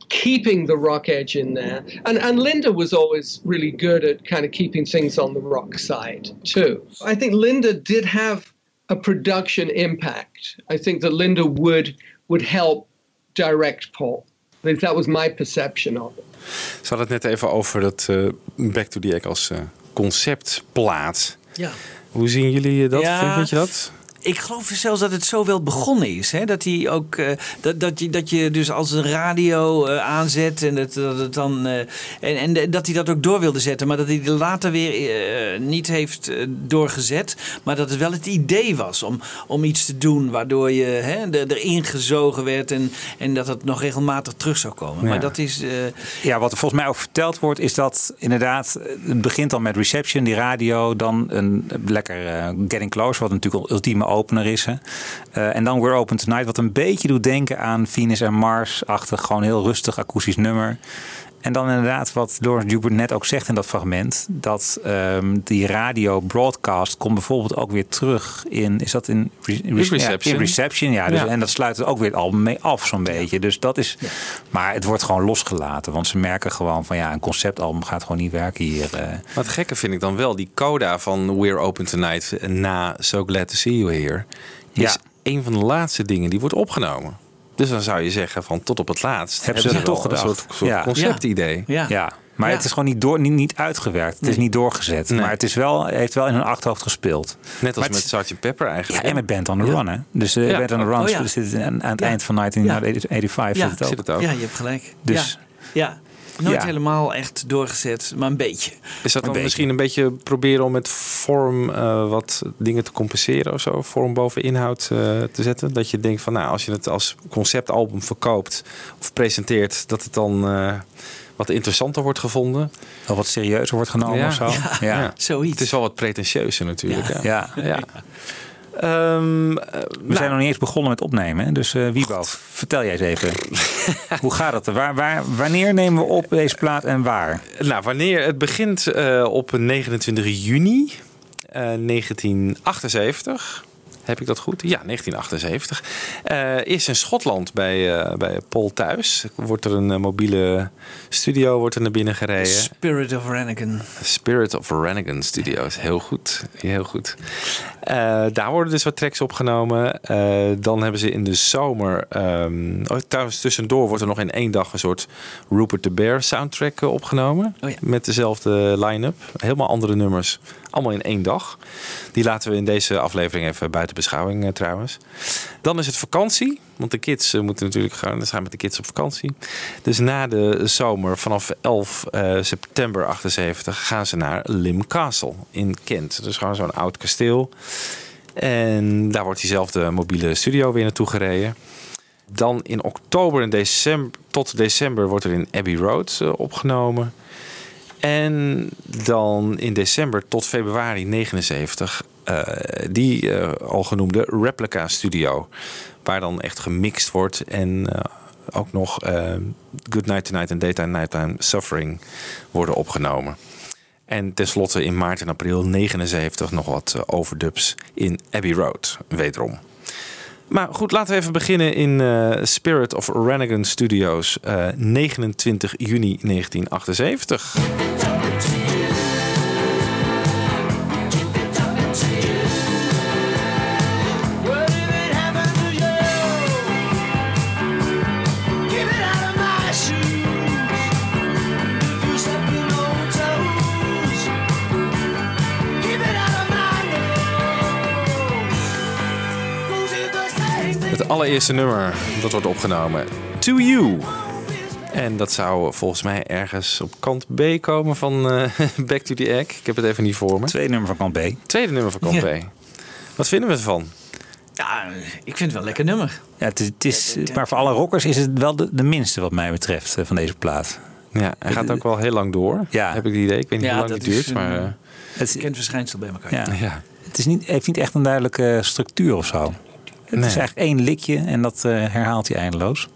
keeping the rock edge in there. And and Linda was always really good at kind of keeping things on the rock side too. I think Linda did have a production impact. I think that Linda would would help direct Paul. At least that was my perception of it. Ze hadden het net even over dat eh, Back to the Egg als eh, conceptplaat. Ja. Hoe zien jullie eh, dat? Ja. Vind je dat? Ik geloof zelfs dat het zo wel begonnen is. Hè? Dat, hij ook, eh, dat, dat, je, dat je dus als een radio eh, aanzet en, dat, dat, het dan, eh, en, en dat hij dat ook door wilde zetten. Maar dat hij er later weer niet heeft doorgezet. Maar dat het wel het idee was om, om iets te doen waardoor je hè, er, erin gezogen werd. En, en dat het nog regelmatig terug zou komen. Ja. Maar dat is... Ja, wat er volgens mij ook verteld wordt, is dat inderdaad, het begint dan met Reception, die radio, dan een lekker Getting Close, wat natuurlijk ultieme opener is. Hè. Eh, en dan We're Open Tonight, wat een beetje doet denken aan Venus en Mars-achtig, gewoon heel rustig akoestisch nummer. En dan inderdaad, wat Lawrence Hubert net ook zegt in dat fragment, dat ehm, die radio broadcast komt bijvoorbeeld ook weer terug in, is dat in, Re- In ja, Reception. in Reception, ja. Dus, Ja. En dat sluit er ook weer het album mee af, zo'n beetje. Dus dat is, maar het wordt gewoon losgelaten, want ze merken gewoon van ja, een conceptalbum gaat gewoon niet werken hier. eh. Maar het gekke vind ik dan wel, die coda van We're Open Tonight na So Glad to See You Here, is Ja. een van de laatste dingen die wordt opgenomen. Dus dan zou je zeggen van tot op het laatst Hebben ze het toch een soort, soort Ja. conceptidee. ja. Ja, maar Ja. het is gewoon niet, door, niet, niet uitgewerkt. Het is niet doorgezet. Nee. Maar het is wel, heeft wel in hun achterhoofd gespeeld. Net als Maar met Sgt. Pepper Ja, eigenlijk. en met Band on the Run, hè? Dus eh Ja. Band on the Run Oh, ja. zit aan, aan het Ja. eind van 1985 Ja. Zit het ook. ja, je hebt gelijk. Dus- ja. Nooit Ja. helemaal echt doorgezet, maar een beetje. Is dat dan beetje. misschien een beetje proberen om met vorm eh, wat dingen te compenseren of zo? Vorm boven inhoud eh, te zetten? Dat je denkt van nou, als je het als conceptalbum verkoopt of presenteert, dat het dan eh, wat interessanter wordt gevonden. Wel wat serieuzer wordt genomen Ja. of zo. Ja. Ja. Ja. Zoiets. Het is wel wat pretentieuzer natuurlijk. Ja. Ja. Ehm, eh, We nou, zijn nog niet eens begonnen met opnemen. Hè? Dus Wiebo, vertel jij eens even. Hoe gaat het? Waar, waar, wanneer nemen we op deze plaat en waar? Nou, wanneer? Het begint eh, op 29 juni eh, 1978. Heb ik dat goed? Ja, 1978. Eh is in Schotland bij, eh, bij Paul thuis. Wordt er een eh, mobiele studio wordt er naar binnen gereden. Spirit of Rennigan. Spirit of Rennigan Studios. Heel goed. Heel goed. Daar worden dus wat tracks opgenomen. Dan hebben ze in de zomer... ehm oh, trouwens, tussendoor wordt er nog in één dag een soort Rupert the Bear soundtrack opgenomen. Oh ja. Met dezelfde line-up. Helemaal andere nummers. Allemaal in één dag. Die laten we in deze aflevering even buiten beschouwing eh, trouwens. Dan is het vakantie. Want de kids eh, moeten natuurlijk gaan, ze gaan met de kids op vakantie. Dus na de zomer, vanaf 11 eh, september 78, gaan ze naar Lim Castle in Kent. Dus gewoon zo'n oud kasteel. En daar wordt diezelfde mobiele studio weer naartoe gereden. Dan in oktober en december, tot december wordt er in Abbey Road opgenomen. En dan in december tot februari 79 eh, die eh, al genoemde Replica Studio. Waar dan echt gemixt wordt en eh, ook nog Good Night Tonight en Daytime Nighttime Suffering worden opgenomen. En tenslotte in maart en april 79 nog wat overdubs in Abbey Road, wederom. Maar goed, laten we even beginnen in eh, Spirit of Rennigan Studios, eh, 29 juni 1978. Het allereerste nummer dat wordt opgenomen, To You. En dat zou volgens mij ergens op kant B komen van eh, Back to the Egg. Ik heb het even niet voor me. Tweede nummer van kant B. Tweede nummer van kant Ja. B. Wat vinden we ervan? Ja, ik vind het wel een lekker nummer. Ja, het is, het is, maar voor alle rockers is het wel de, de minste wat mij betreft eh, van deze plaat. Ja, hij gaat ook wel heel lang door. Ja. Heb ik het idee. Ik weet niet Ja, hoe lang die duurt. een- maar, eh, Het, Kent verschijnsel bij elkaar. ja. ja. het is niet, heeft niet echt een duidelijke structuur of zo. Het Nee. is eigenlijk één likje en dat eh, herhaalt hij eindeloos.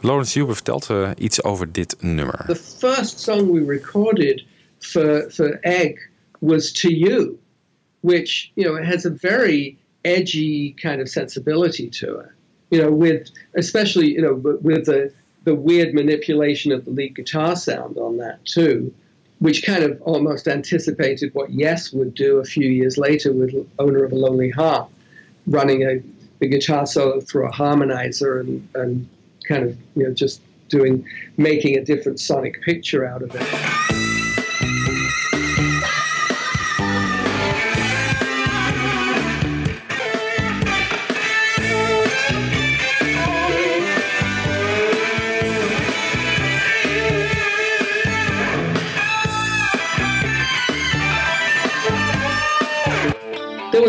Lawrence Huber vertelt eh, iets over dit nummer. The first song we recorded for for Egg was "To You," which you know has a very edgy kind of sensibility to it. You know, with especially you know with the the weird manipulation of the lead guitar sound on that too, which kind of almost anticipated what Yes would do a few years later with "Owner of a Lonely Heart," running a the guitar solo through a harmonizer and and kind of you know just doing making a different sonic picture out of it.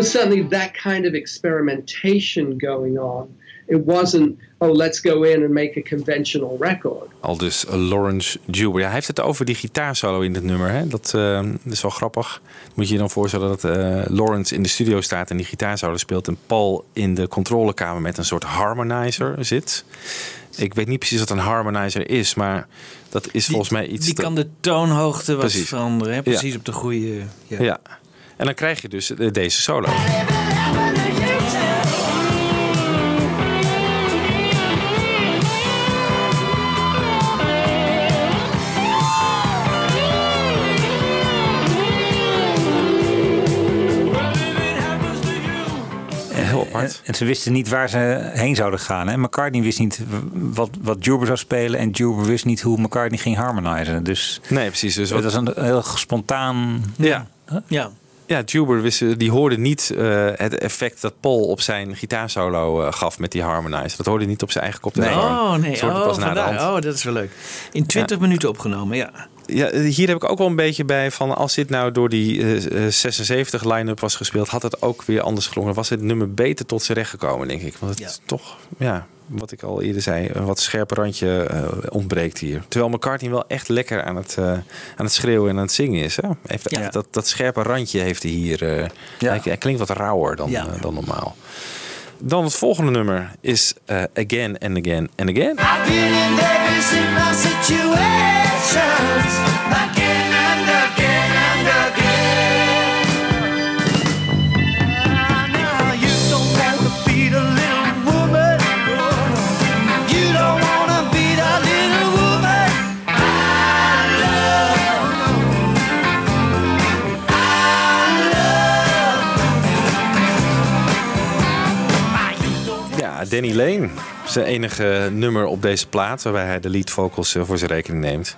Was certainly that kind of experimentation going on. It wasn't, oh, let's go in and make a conventional record. Al dus Lawrence Huber. Ja, hij heeft het over die gitaarsolo in dit nummer. Hè? Dat, eh, dat is wel grappig. Moet je je dan voorstellen dat eh, Lawrence in de studio staat en die gitaarsolo speelt. En Paul in de controlekamer met een soort harmonizer zit. Ik weet niet precies wat een harmonizer is, maar dat is volgens mij iets. Die kan de toonhoogte wat Precies. veranderen. Hè? Precies op de goede... Ja. Ja. En dan krijg je dus eh, deze solo. Heel apart. En ze wisten niet waar ze heen zouden gaan. Hè? McCartney wist niet wat, wat Juber zou spelen. En Juber wist niet hoe McCartney ging harmonizen. Dus Nee, precies. Dus het wat, was een heel spontaan... ja. Ja. Ja, Juber wist, die hoorde niet eh, het effect dat Paul op zijn gitaarsolo eh, gaf met die harmonizer. Dat hoorde niet op zijn eigen koptelefoon. Oh nee, Dat oh, pas oh, dat is wel leuk. In 20 minuten opgenomen, ja. Ja, hier heb ik ook wel een beetje bij van als dit nou door die eh, eh, 76 line-up was gespeeld, had het ook weer anders geklonken. Was het nummer beter tot zijn recht gekomen, denk ik. Want het Ja. is toch, ja, wat ik al eerder zei, een wat scherper randje eh, ontbreekt hier. Terwijl McCartney wel echt lekker aan het, eh, aan het schreeuwen en aan het zingen is. Hè? Heeft Ja. dat, dat scherpe randje heeft hij hier. eh, Ja. hij, hij klinkt wat rauwer dan, Ja. dan normaal. Dan het volgende nummer is eh, Again and Again and Again. Danny Lane. Zijn enige nummer op deze plaat, waarbij hij de lead vocals eh, voor zijn rekening neemt.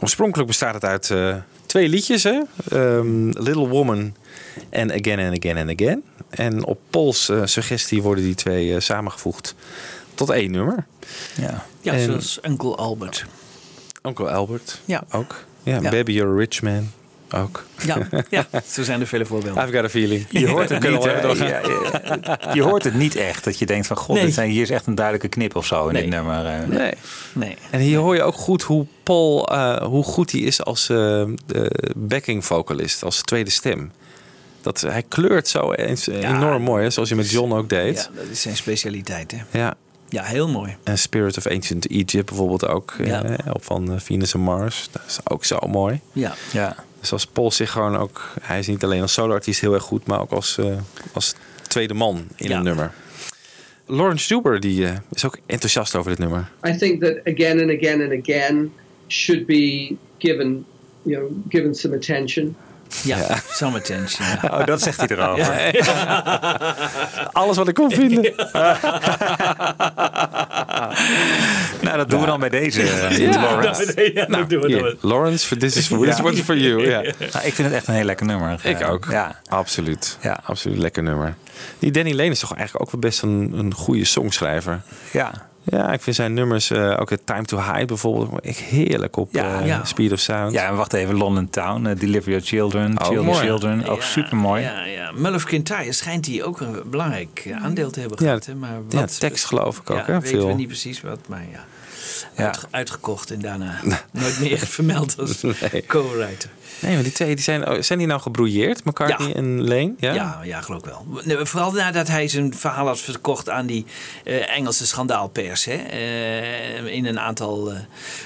Oorspronkelijk bestaat het uit eh, twee liedjes, hè? Ehm, Little Woman en Again and Again and Again. En op Pauls eh, suggestie worden die twee samengevoegd tot één nummer. Ja. Ja, En- zoals Uncle Albert. Uncle Albert Ja. ook. Ja, Ja. Baby You're a Rich Man ook. Ja, ja, zo zijn er vele voorbeelden. I've got a feeling. Je hoort het niet, Ja, ja, je hoort het niet echt. Dat je denkt van, god, Nee. dit zijn, hier is echt een duidelijke knip of zo in Nee. dit nummer. eh. Nee. Nee. En hier hoor je ook goed hoe Paul, eh, hoe goed hij is als eh, de backing vocalist, als tweede stem. Dat, hij kleurt zo eens- enorm mooi, hè, zoals hij met John ook deed. Ja, dat is zijn specialiteit, hè? Ja. Ja, heel mooi. En Spirit of Ancient Egypt bijvoorbeeld ook. Ja. eh, op van Venus en Mars. Dat is ook zo mooi. Ja. Ja. Dus als Paul zich gewoon ook... Hij is niet alleen als soloartiest heel erg goed, maar ook als, eh, als tweede man in Ja. een nummer. Lawrence Duber die, eh, is ook enthousiast over dit nummer. I think that again and again and again should be given, you know, given some attention. Ja, some attention. ja. Oh, dat zegt hij erover. Alles wat ik kon vinden. nou, dat doen we dan bij deze, Ja. Lawrence. Ja, Nou, doen we, hier, doen we. Lawrence, for this is for, this one's for you. Ja. Nou, ik vind het echt een heel lekker nummer. Ik Eh, ook. Ja. Absoluut. Ja. Absoluut lekker nummer. Die Danny Lane is toch eigenlijk ook wel best een, een goede songschrijver. Ja. Ja, ik vind zijn nummers, eh, ook het Time to Hide bijvoorbeeld, echt heerlijk op Ja. eh, Ja. Speed of Sound. Ja, en wacht even, London Town, eh, Deliver Your Children, Ook Children, mooi. Children, ook Ja, super mooi. Ja, ja. Mull of Kintyre schijnt hij ook een belangrijk aandeel te hebben Ja, gehad. Hè? Maar ja, wat, tekst geloof ik ook, Ja, hè? weten Veel. we niet precies wat, maar ja. Ja. Uit- uitgekocht en daarna nooit meer vermeld als Nee. co-writer. Nee, maar die twee die zijn, oh, zijn die nou gebrouilleerd, McCartney Ja. en Lane? Ja? Ja, ja, geloof ik wel. Nee, Vooral nadat hij zijn verhaal had verkocht aan die eh, Engelse schandaalpers. Hè? Eh, in een aantal eh,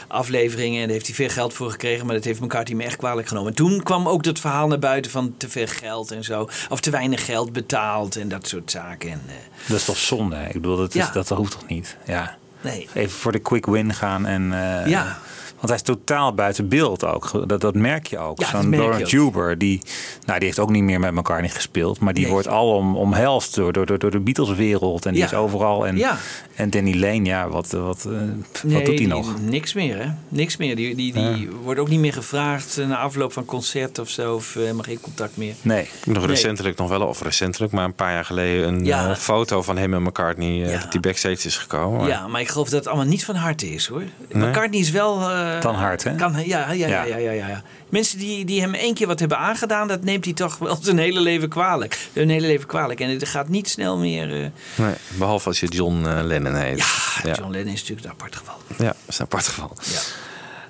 afleveringen. En daar heeft hij veel geld voor gekregen. Maar dat heeft McCartney me echt kwalijk genomen. En toen kwam ook dat verhaal naar buiten van te veel geld en zo. Of te weinig geld betaald en dat soort zaken. En, eh, Dat is toch zonde? hè? Ik bedoel, dat, is, Ja. dat hoeft toch niet? Ja. Nee. Even voor de quick win gaan en... eh, Ja. Want hij is totaal buiten beeld ook. Dat, dat merk je ook. Ja, Zo'n merk je Lawrence ook. Huber, die, nou, die heeft ook niet meer met McCartney gespeeld. Maar die Nee. wordt al om, omhelst door, door, door, door de Beatles-wereld. En die Ja. is overal. En, Ja. en Danny Lane, ja, wat, wat, eh, Nee, wat doet hij die- nog? Niks meer, hè? Niks meer. Die, die, die wordt ook niet meer gevraagd eh, na afloop van concert of zo. Of eh, helemaal geen contact meer. Ik Nee. heb nog Nee. recentelijk nog wel, of recentelijk, maar een paar jaar geleden een Ja. foto van hem en McCartney eh, die backstage is gekomen. Maar- Ja, maar ik geloof dat het allemaal niet van harte is, hoor. McCartney is wel... Kan hard, hè? Kan, ja, ja, ja, Ja. ja, ja. Mensen die, die hem één keer wat hebben aangedaan, dat neemt hij toch wel zijn hele leven kwalijk. Hun hele leven kwalijk. En het gaat niet snel meer... eh, Nee, behalve als je John eh, Lennon heet. ja, ja. John Lennon is natuurlijk een apart geval. Ja, dat is een apart geval. Ja.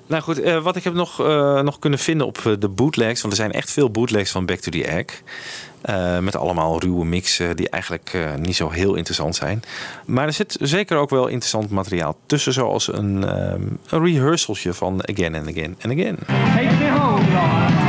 Nou goed, eh, wat ik heb nog, eh, nog kunnen vinden op eh, de bootlegs. Want er zijn echt veel bootlegs van Back to the Egg. Eh, met allemaal ruwe mixen die eigenlijk eh, niet zo heel interessant zijn. Maar er zit zeker ook wel interessant materiaal tussen. Zoals een, ehm een rehearsaltje van Again and Again and Again. Take me home.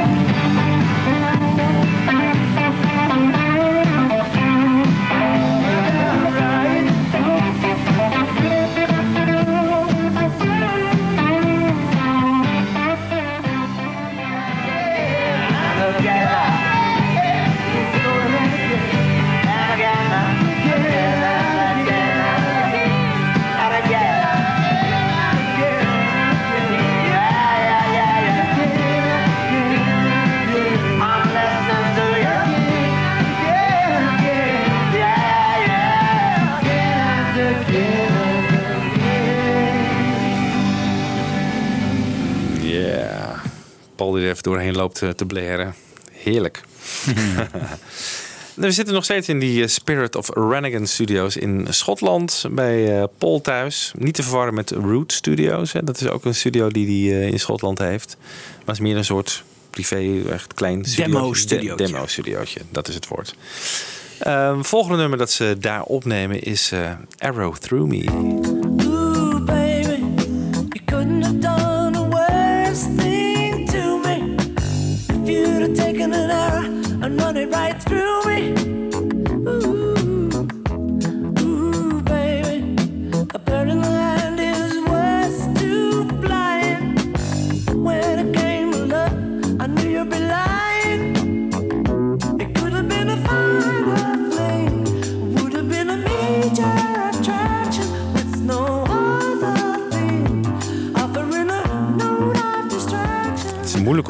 Die er even doorheen loopt eh, te blaren. Heerlijk. We zitten nog steeds in die eh, Spirit of Renegade Studios in Schotland bij eh, Paul thuis. Niet te verwarren met Root Studios. Hè. Dat is ook een studio die hij in Schotland heeft. Maar is meer een soort privé, echt klein Demo-studiootje. De- Demo-studiootje, dat is het woord. Ehm, volgende nummer dat ze daar opnemen is Arrow Through Me.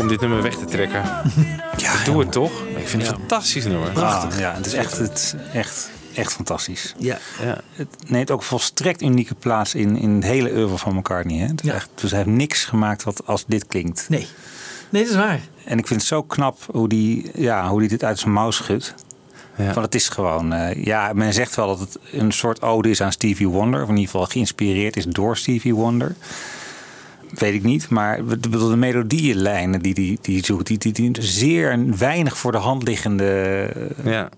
Om dit nummer weg te trekken. ja, doe het toch? Ik vind het een fantastisch nummer. Ah, ja, het is echt, het, echt, echt fantastisch. Ja. Ja. Het neemt ook volstrekt unieke plaats in, in het hele oeuvre van McCartney. Hè? Het Ja. echt, dus hij heeft niks gemaakt wat als dit klinkt. Nee. Nee, dat is waar. En ik vind het zo knap hoe die, ja, hoe die dit uit zijn mouw schudt. Ja. Want het is gewoon, eh, ja, men zegt wel dat het een soort ode is aan Stevie Wonder. Of in ieder geval geïnspireerd is door Stevie Wonder. Weet ik niet, maar de melodielijnen die die, die zoekt, die, die, die zeer weinig voor de hand liggende Ja.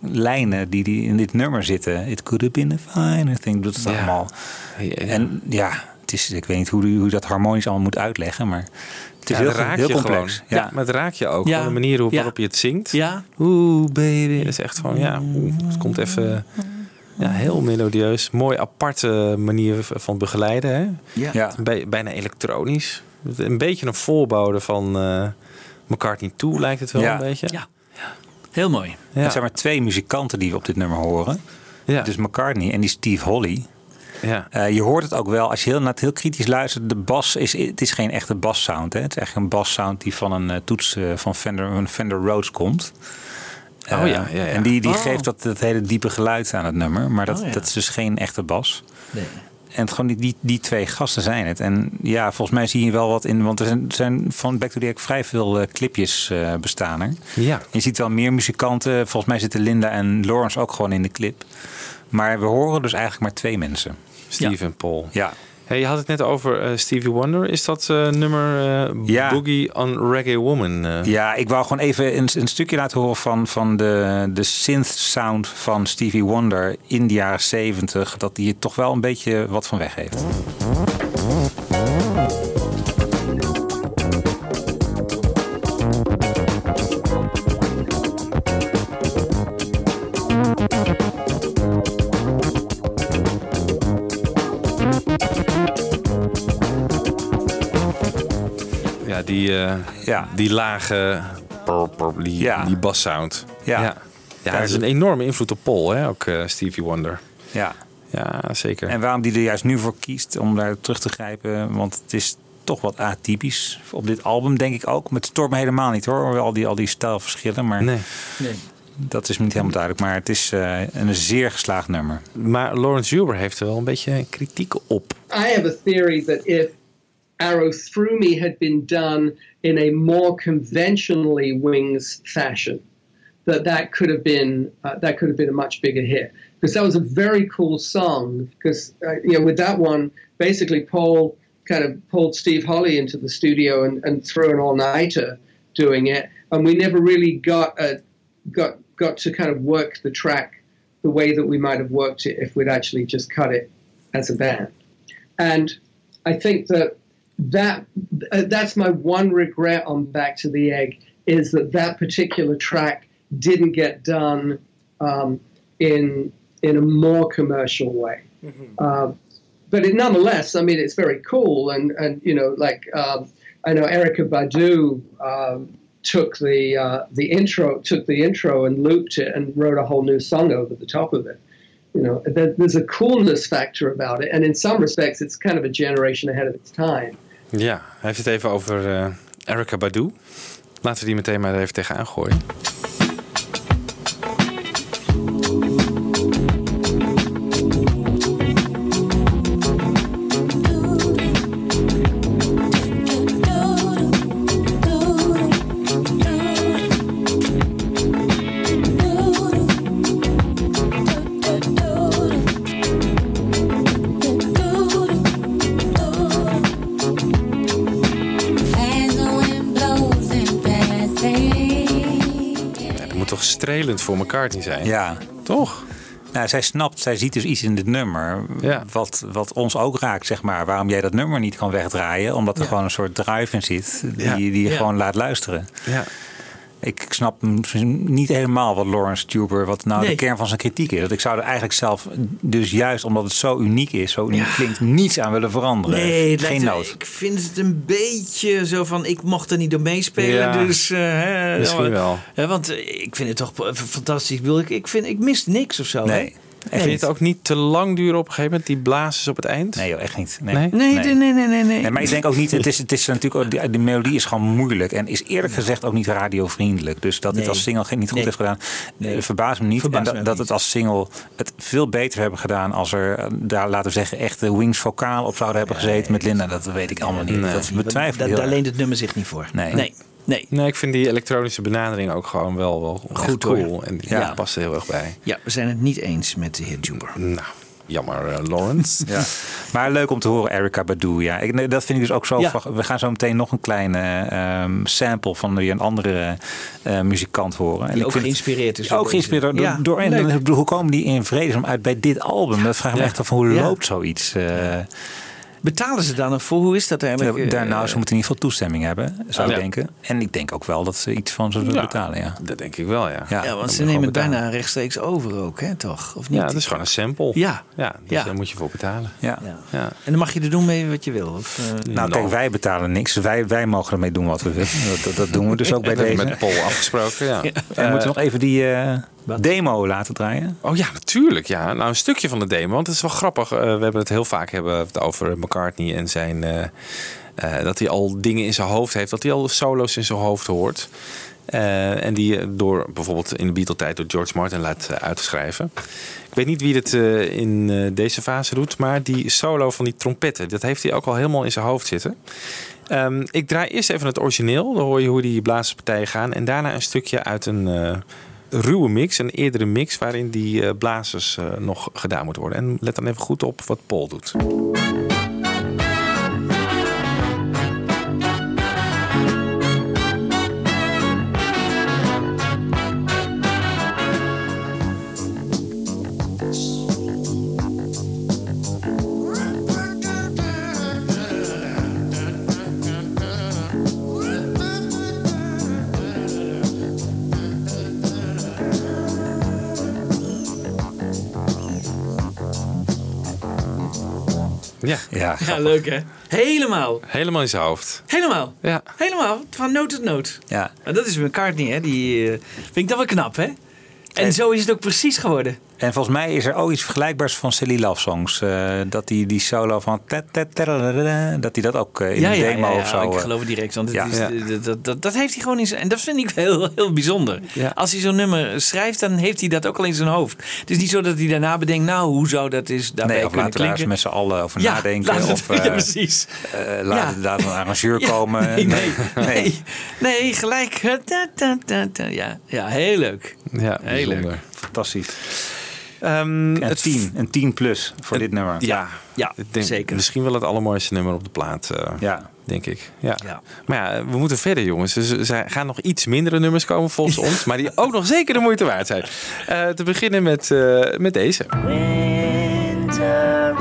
lijnen die, die in dit nummer zitten. It could have been a finer thing. Dat is Ja. allemaal. Ja. En ja, het is, ik weet niet hoe, hoe dat harmonisch allemaal moet uitleggen, maar het is Ja, heel, dat raakt heel je complex. gewoon. Ja. maar het raakt je ook. Ja. De manier waarop je het zingt. Ja. Oeh, baby. Dat is echt van, ja, oeh, het komt even... Ja, heel melodieus. Mooi aparte manier van begeleiden. Hè? Ja. Ja. Bij- bijna elektronisch. Een beetje een voorbode van eh McCartney 2 lijkt het wel Ja. een beetje. Ja. Heel mooi. Ja. Er zijn maar twee muzikanten die we op dit nummer horen. Ja. Dus McCartney en die Steve Holly. ja. Eh, je hoort het ook wel als je heel, naar het heel kritisch luistert. De bas is, het is geen echte bassound. Hè? Het is echt een bassound die van een eh, toets van Fender, een Fender Rhodes komt. Oh Eh, ja, ja, ja. En die, die Oh. geeft dat, dat hele diepe geluid aan het nummer. Maar dat, Oh ja. dat is dus geen echte bas. Nee. En het, gewoon die, die, die twee gasten zijn het. En ja, volgens mij zie je wel wat in. Want er zijn, er zijn van Back to the Egg vrij veel eh, clipjes eh, bestaan er. Ja. Je ziet wel meer muzikanten. Volgens mij zitten Linda en Lawrence ook gewoon in de clip. Maar we horen dus eigenlijk maar twee mensen. Steve en Paul. Ja, Hey, je had het net over eh, Stevie Wonder. Is dat eh, nummer eh, Ja. Boogie on Reggae Woman? ja ik wou gewoon even een, een stukje laten horen van, van de, de synth sound van Stevie Wonder in de jaren 70. Dat die er toch wel een beetje wat van weg heeft. Die, eh, Ja. die lage, brr, brr, die, Ja. die bassound. Ja. ja. Ja, dat is een enorme invloed op Paul, hè? ook eh, Stevie Wonder. Ja. Ja, zeker. En waarom die er juist nu voor kiest om daar terug te grijpen. Want het is toch wat atypisch op dit album, denk ik ook. Met Storm helemaal niet hoor. Al die, al die stijlverschillen. Maar Nee. Nee. dat is me niet helemaal duidelijk. Maar het is eh, een zeer geslaagd nummer. Maar Lawrence Huber heeft er wel een beetje kritiek op. I have a theory that if Arrow Through Me had been done in a more conventionally Wings fashion, that that could have been uh, that could have been a much bigger hit because that was a very cool song. Because uh, you know, with that one, basically Paul kind of pulled Steve Holly into the studio and, and threw an all-nighter doing it, and we never really got a got got to kind of work the track the way that we might have worked it if we'd actually just cut it as a band. And I think that that uh, that's my one regret on Back to the Egg is that that particular track didn't get done um, in in a more commercial way. Um, but it, nonetheless, I mean, it's very cool, and and you know, like um, I know Erica Badu um, took the uh, the intro, took the intro and looped it and wrote a whole new song over the top of it. You know, there's a coolness factor about it, and in some respects, it's kind of a generation ahead of its time. Ja, heeft het even over eh Erica Badu. Laten we die meteen maar even tegenaan gooien. Strelend voor McCartney zijn? Ja. Toch? Nou, zij snapt, zij ziet dus iets in dit nummer. Ja. Wat, wat ons ook raakt, zeg maar. Waarom jij dat nummer niet kan wegdraaien. Omdat er gewoon een soort drive in zit. Die, Ja. die je gewoon laat luisteren. Ja. Ik snap niet helemaal wat Lawrence Tuber, wat nou Nee. de kern van zijn kritiek is. Dat ik zou er eigenlijk zelf, dus juist omdat het zo uniek is, zo uniek klinkt, niets aan willen veranderen. Nee, geen nood. Ik vind het een beetje zo van, ik mocht er niet door meespelen. Ja, dus, eh, hè, misschien wel. hè, want ik vind het toch fantastisch. Ik, bedoel, ik, ik, vind, ik mis niks of zo. hè? En vind je het ook niet te lang duren op een gegeven moment, die blazers op het eind? Nee, joh, echt niet. Nee? Nee, nee, nee, nee, nee. nee. Nee, maar ik denk ook niet, het is, het is natuurlijk, ook- die, die melodie is gewoon moeilijk. En is eerlijk gezegd ook niet radiovriendelijk. Dus dat Nee. dit als single geen- niet goed Nee. heeft gedaan, Nee. eh, verbaast me niet. Verbaast en me dat, dat het als single het veel beter hebben gedaan als er, eh, daar laten we zeggen, echte Wings vocaal op zouden hebben gezeten met Linda. Dat weet ik allemaal niet. Nee. Dat betwijfel ik Daar leent het nummer zich niet voor. Nee. Nee. nee. Ik vind die elektronische benadering ook gewoon wel, wel Goed, cool. En ja, Ja. past er heel erg bij. Ja, we zijn het niet eens met de heer Juber. Nou, jammer eh, Lawrence. Ja. Maar leuk om te horen, Erica Badu. Ja. Ik, dat vind ik dus ook zo. Ja. We gaan zo meteen nog een kleine ehm, sample van weer een andere eh, muzikant horen. En Die ik ook vind- geïnspireerd is ook geïnspireerd door, deze. Ja, door en hoe komen die in vredesnaam uit bij dit album? Dat vraag ik me echt af hoe loopt zoiets. eh Betalen ze dan nog voor? Hoe is dat eigenlijk? Ja, daar, nou, Eh, ze moeten in ieder geval toestemming hebben, zou ik Ja. denken. En ik denk ook wel dat ze iets van zullen Ja. betalen. Ja. Dat denk ik wel, ja. ja, want ze nemen het bijna rechtstreeks over ook, hè, toch? Of niet? Ja, dat is gewoon een sample. Ja. ja dus Ja. daar moet je voor betalen. Ja. Ja. Ja. En dan mag je er doen mee wat je wil. Of, eh, Nou, kijk, wij betalen niks. Wij, wij mogen ermee doen wat we willen. Dat, doen we dus ook bij Dat hebben deze. we met Paul afgesproken, ja. En moeten we nog even die demo laten draaien? Oh ja, natuurlijk. Ja. Nou, een stukje van de demo. Want het is wel grappig. Eh, we hebben het heel vaak hebben over McCartney en zijn. eh, eh, dat hij al dingen in zijn hoofd heeft. Dat hij al solo's in zijn hoofd hoort. En die door bijvoorbeeld in de Beatle-tijd door George Martin laat uitschrijven. Ik weet niet wie het eh, in deze fase doet. Maar die solo van die trompetten. Dat heeft hij ook al helemaal in zijn hoofd zitten. Ehm, ik draai eerst even het origineel. Dan hoor je hoe die blazerspartijen gaan. En daarna een stukje uit een ruwe mix. Een eerdere mix waarin die eh, blazers eh, nog gedaan moet worden. En let dan even goed op wat Paul doet. Ja, Ja, ja, leuk hè? Helemaal. helemaal in zijn hoofd. Helemaal. Ja. Helemaal. Van noot tot noot. ja. Maar dat is McCartney, hè? Die eh, vind ik dat wel knap, hè? En zo is het ook precies geworden. En volgens mij is er ook iets vergelijkbaars van Silly Love Songs. eh, dat die, die solo van... Dat hij dat ook eh, in een demo of zo... ik eh, geloof het direct. Want het Ja. is, Ja. dat- dat, dat, dat heeft hij gewoon in zijn... En dat vind ik heel, heel bijzonder. Ja. Als hij zo'n nummer schrijft, dan heeft hij dat ook al in zijn hoofd. Het is niet zo dat hij daarna bedenkt... Nou, hoe zou dat is daarbij Nee, of kunnen laten daar klinken? met z'n allen over ja, nadenken. we- of eh, ja, precies. eh, laten Ja. laten we een arrangeur komen. Nee, nee, nee. nee. Nee, gelijk. Ja, ja, heel leuk. Ja, Heel leuk. bijzonder. Fantastisch. Ehm, Een 10, een 10 plus voor dit nummer. Ja, Ja, ik denk zeker. Misschien wel het allermooiste nummer op de plaat. eh, Ja. Denk ik. Ja. Ja. Maar ja, we moeten verder, jongens. Dus er gaan nog iets mindere nummers komen volgens ons. Maar die ook nog zeker de moeite waard zijn. Eh, te beginnen met, eh, met deze. Winter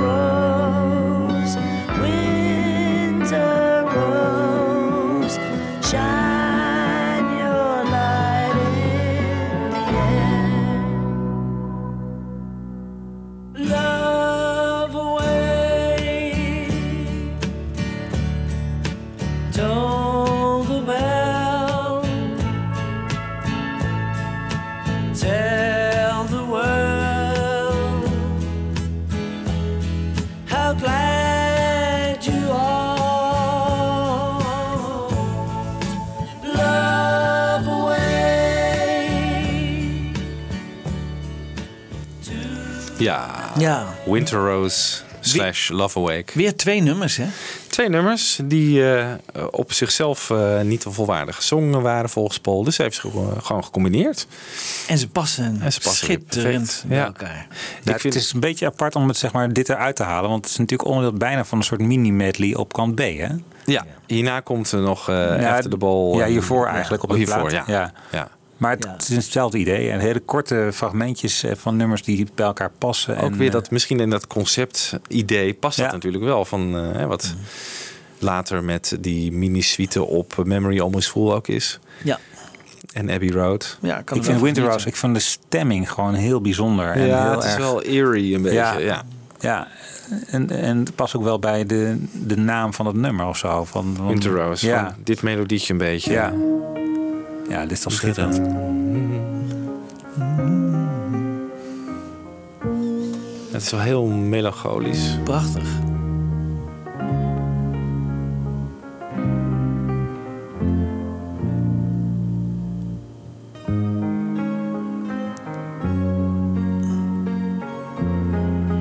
Ja. Ja. Winter Rose slash Love Awake. Weer twee nummers, hè? Twee nummers die eh, op zichzelf eh, niet volwaardig gezongen waren volgens Paul. Dus hij heeft ze gewoon, gewoon gecombineerd. En ze passen, En ze passen schitterend bij Ja. elkaar. Vind- Het is een beetje apart om het, zeg maar, dit eruit te halen. Want het is natuurlijk onderdeel bijna van een soort mini-medley op kant B. Hè? Ja, hierna komt er nog eh Ja, After the Ball. ja, hiervoor eigenlijk op Oh, de hiervoor, plaat. ja. Ja. Maar het, Ja. het is hetzelfde idee. En hele korte fragmentjes eh, van nummers die bij elkaar passen. Ook en, weer eh, dat misschien in dat concept-idee past dat natuurlijk wel. Van eh, hè, wat later met die mini-suite op Memory Almost Full ook is. Ja. En Abbey Road. Ja, kan ik vind Winter Rose, ik vind de stemming gewoon heel bijzonder. En ja, heel het is erg, wel eerie een beetje. Ja. Ja. Ja, en, en het past ook wel bij de, de naam van het nummer of zo. Van, van- Winter Rose. Ja, van dit melodietje een beetje. ja. ja dit is toch schitterend. Het is wel heel melancholisch. Prachtig.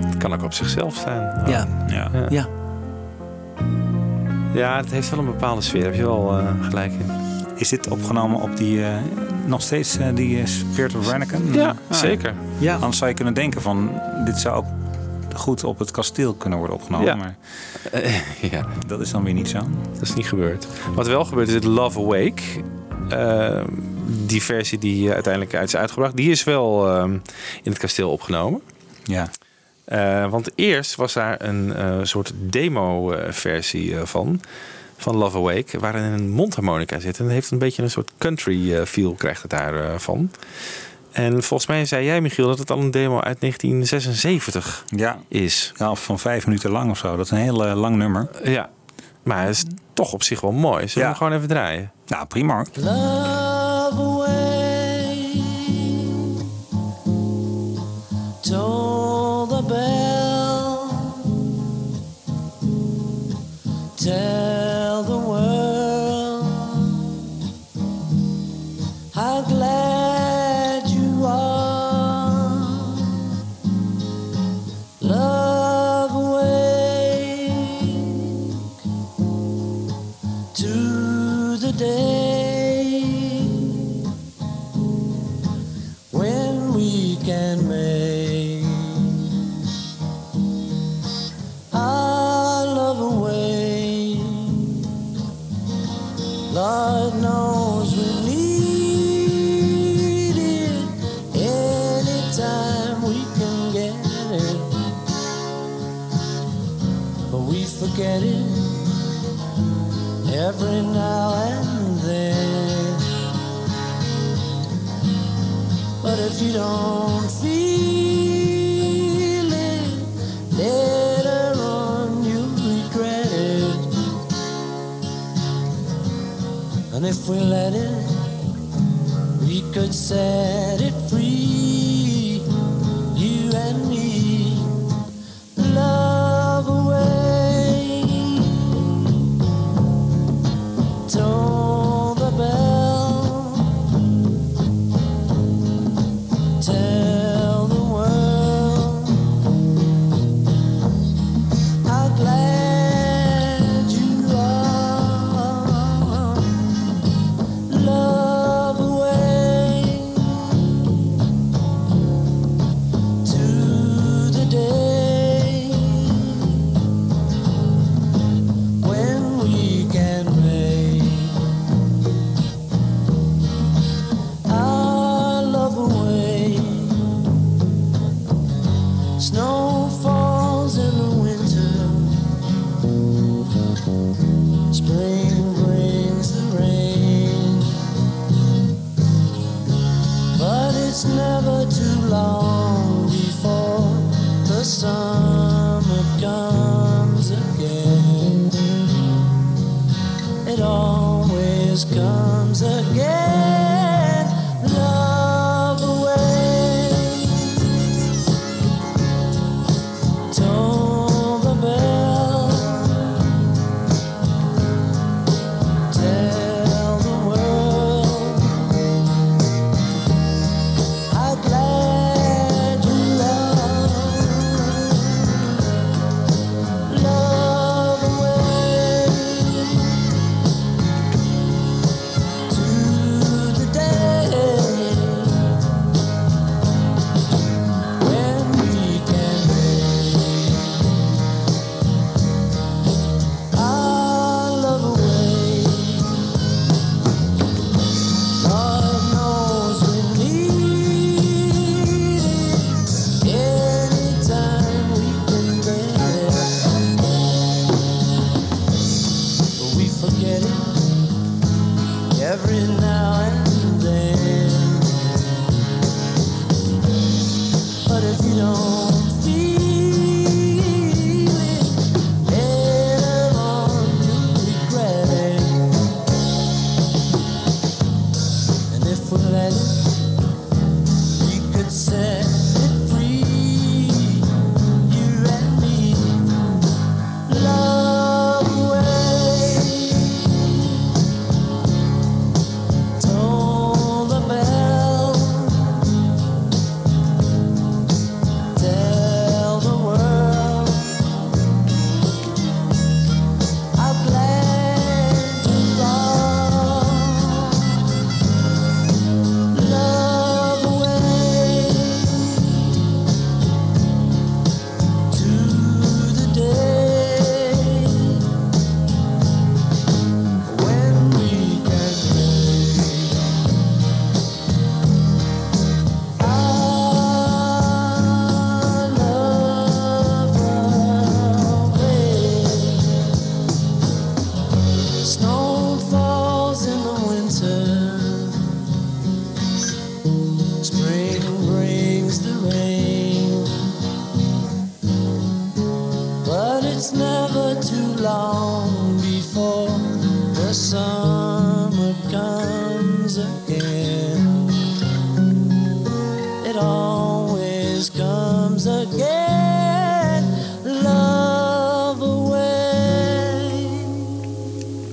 Het kan ook op zichzelf staan. Ja. Ja. Ja. Ja. Ja, het heeft wel een bepaalde sfeer. Heb je wel eh, gelijk in. Is dit opgenomen op die, eh, nog steeds eh, die eh, Spirit of Rennecken? Ja, Ah, zeker. Ja. Anders zou je kunnen denken van, dit zou ook goed op het kasteel kunnen worden opgenomen. Ja. Maar ja, dat is dan weer niet zo. dat is niet gebeurd. Wat wel gebeurd is het Love Awake. Eh, die versie die uiteindelijk uit is uitgebracht, die is wel eh, in het kasteel opgenomen. Ja. Eh, want eerst was daar een eh, soort demo-versie eh, van. Van Love Awake, waarin een mondharmonica zit. En het heeft een beetje een soort country eh, feel, krijgt het daarvan. van. En volgens mij zei jij, Michiel, dat het al een demo uit 1976 Ja. is. ja, of van vijf minuten lang of zo. Dat is een heel eh, lang nummer. Ja, maar het is toch op zich wel mooi. Zullen we Ja. hem gewoon even draaien? Nou, prima. Love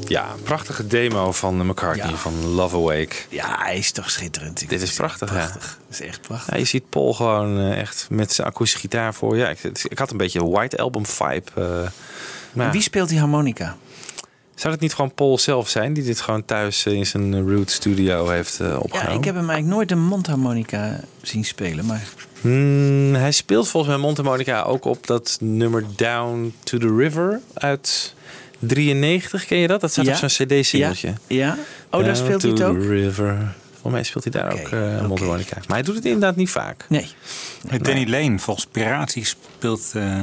Ja, een prachtige demo van McCartney van Love Awake. Ja, hij is toch schitterend. Ik Dit is prachtig, ja. Dat is echt prachtig. Ja, je ziet Paul gewoon eh, echt met zijn akoestische gitaar voor. Ja, ik, ik had een beetje een White Album vibe. eh, maar Wie speelt die harmonica? Zou het niet gewoon Paul zelf zijn die dit gewoon thuis eh, in zijn Root Studio heeft Ja, opgenomen? ik heb hem eigenlijk nooit een mondharmonica zien spelen, maar... Hmm, hij speelt volgens mij Montemonica ook op dat nummer Down to the River uit 93. Ken je dat? Dat staat Ja. op zo'n CD-singeltje. Ja? Oh, daar speelt hij het ook? River. Volgens mij speelt hij daar ook uh, Montemonica. Maar hij doet het inderdaad niet vaak. Nee. Danny Lane, volgens Piratie speelt eh,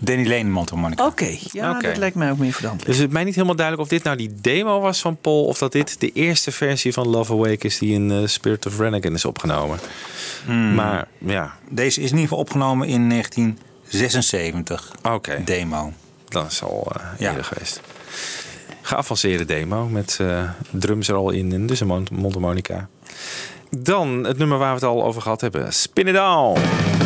Danny Lane mondharmonica. Oké, ja, Oké. dat lijkt mij ook meer verdacht. Dus het is mij niet helemaal duidelijk of dit nou die demo was van Paul... of dat dit de eerste versie van Love Awake is die in eh, Spirit of Renegade is opgenomen. Hmm. Maar ja, Deze is in ieder geval opgenomen in 1976. oké. Demo. Dat is al eh Ja. eerder geweest. Geavanceerde demo met eh, drums er al in en dus een mond- mondharmonica. Dan het nummer waar we het al over gehad hebben. Spin It On.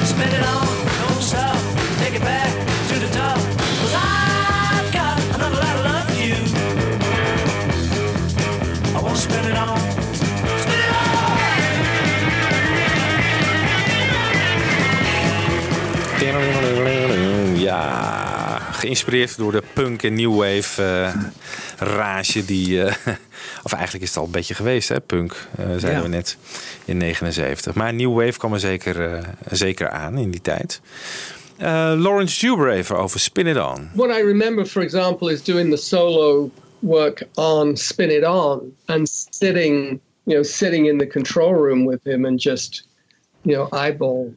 Spin it on, don't stop, take it back to the top. Cause I've got another lot of love for you. I wanna spin it on, spin it Ja, geïnspireerd door de punk en new wave eh, rage die... eh, of eigenlijk is het al een beetje geweest, hè, punk, eh, zeiden Ja. we net, in 79. Maar new wave kwam er zeker, zeker aan in die tijd. Eh, Lawrence even over Spin It On. What I remember, for example, is doing the solo work on Spin It On and sitting, you know, sitting in the control room with him and just, you know, eyeball,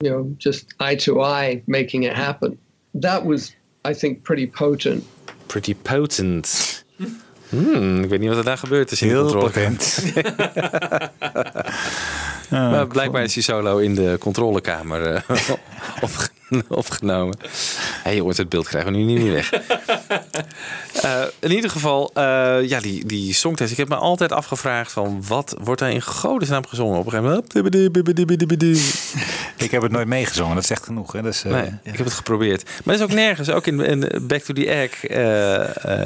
you know, just eye to eye making it happen. That was, I think, pretty potent. Pretty potent. Hmm, ik weet niet wat er daar gebeurd is in de Heel controlekamer. potent. maar blijkbaar is die solo in de controlekamer eh, opge- opgenomen. Hé hey jongens, het beeld krijgen we nu niet meer weg. Eh, in ieder geval, eh, ja, die, die songtest. Ik heb me altijd afgevraagd van wat wordt daar in godesnaam gezongen? Op een gegeven moment. Ik heb het nooit meegezongen, dat is echt genoeg. Hè? Dus, eh, Nee, ik heb het geprobeerd. Maar dat is ook nergens. Ook in, in Back to the Egg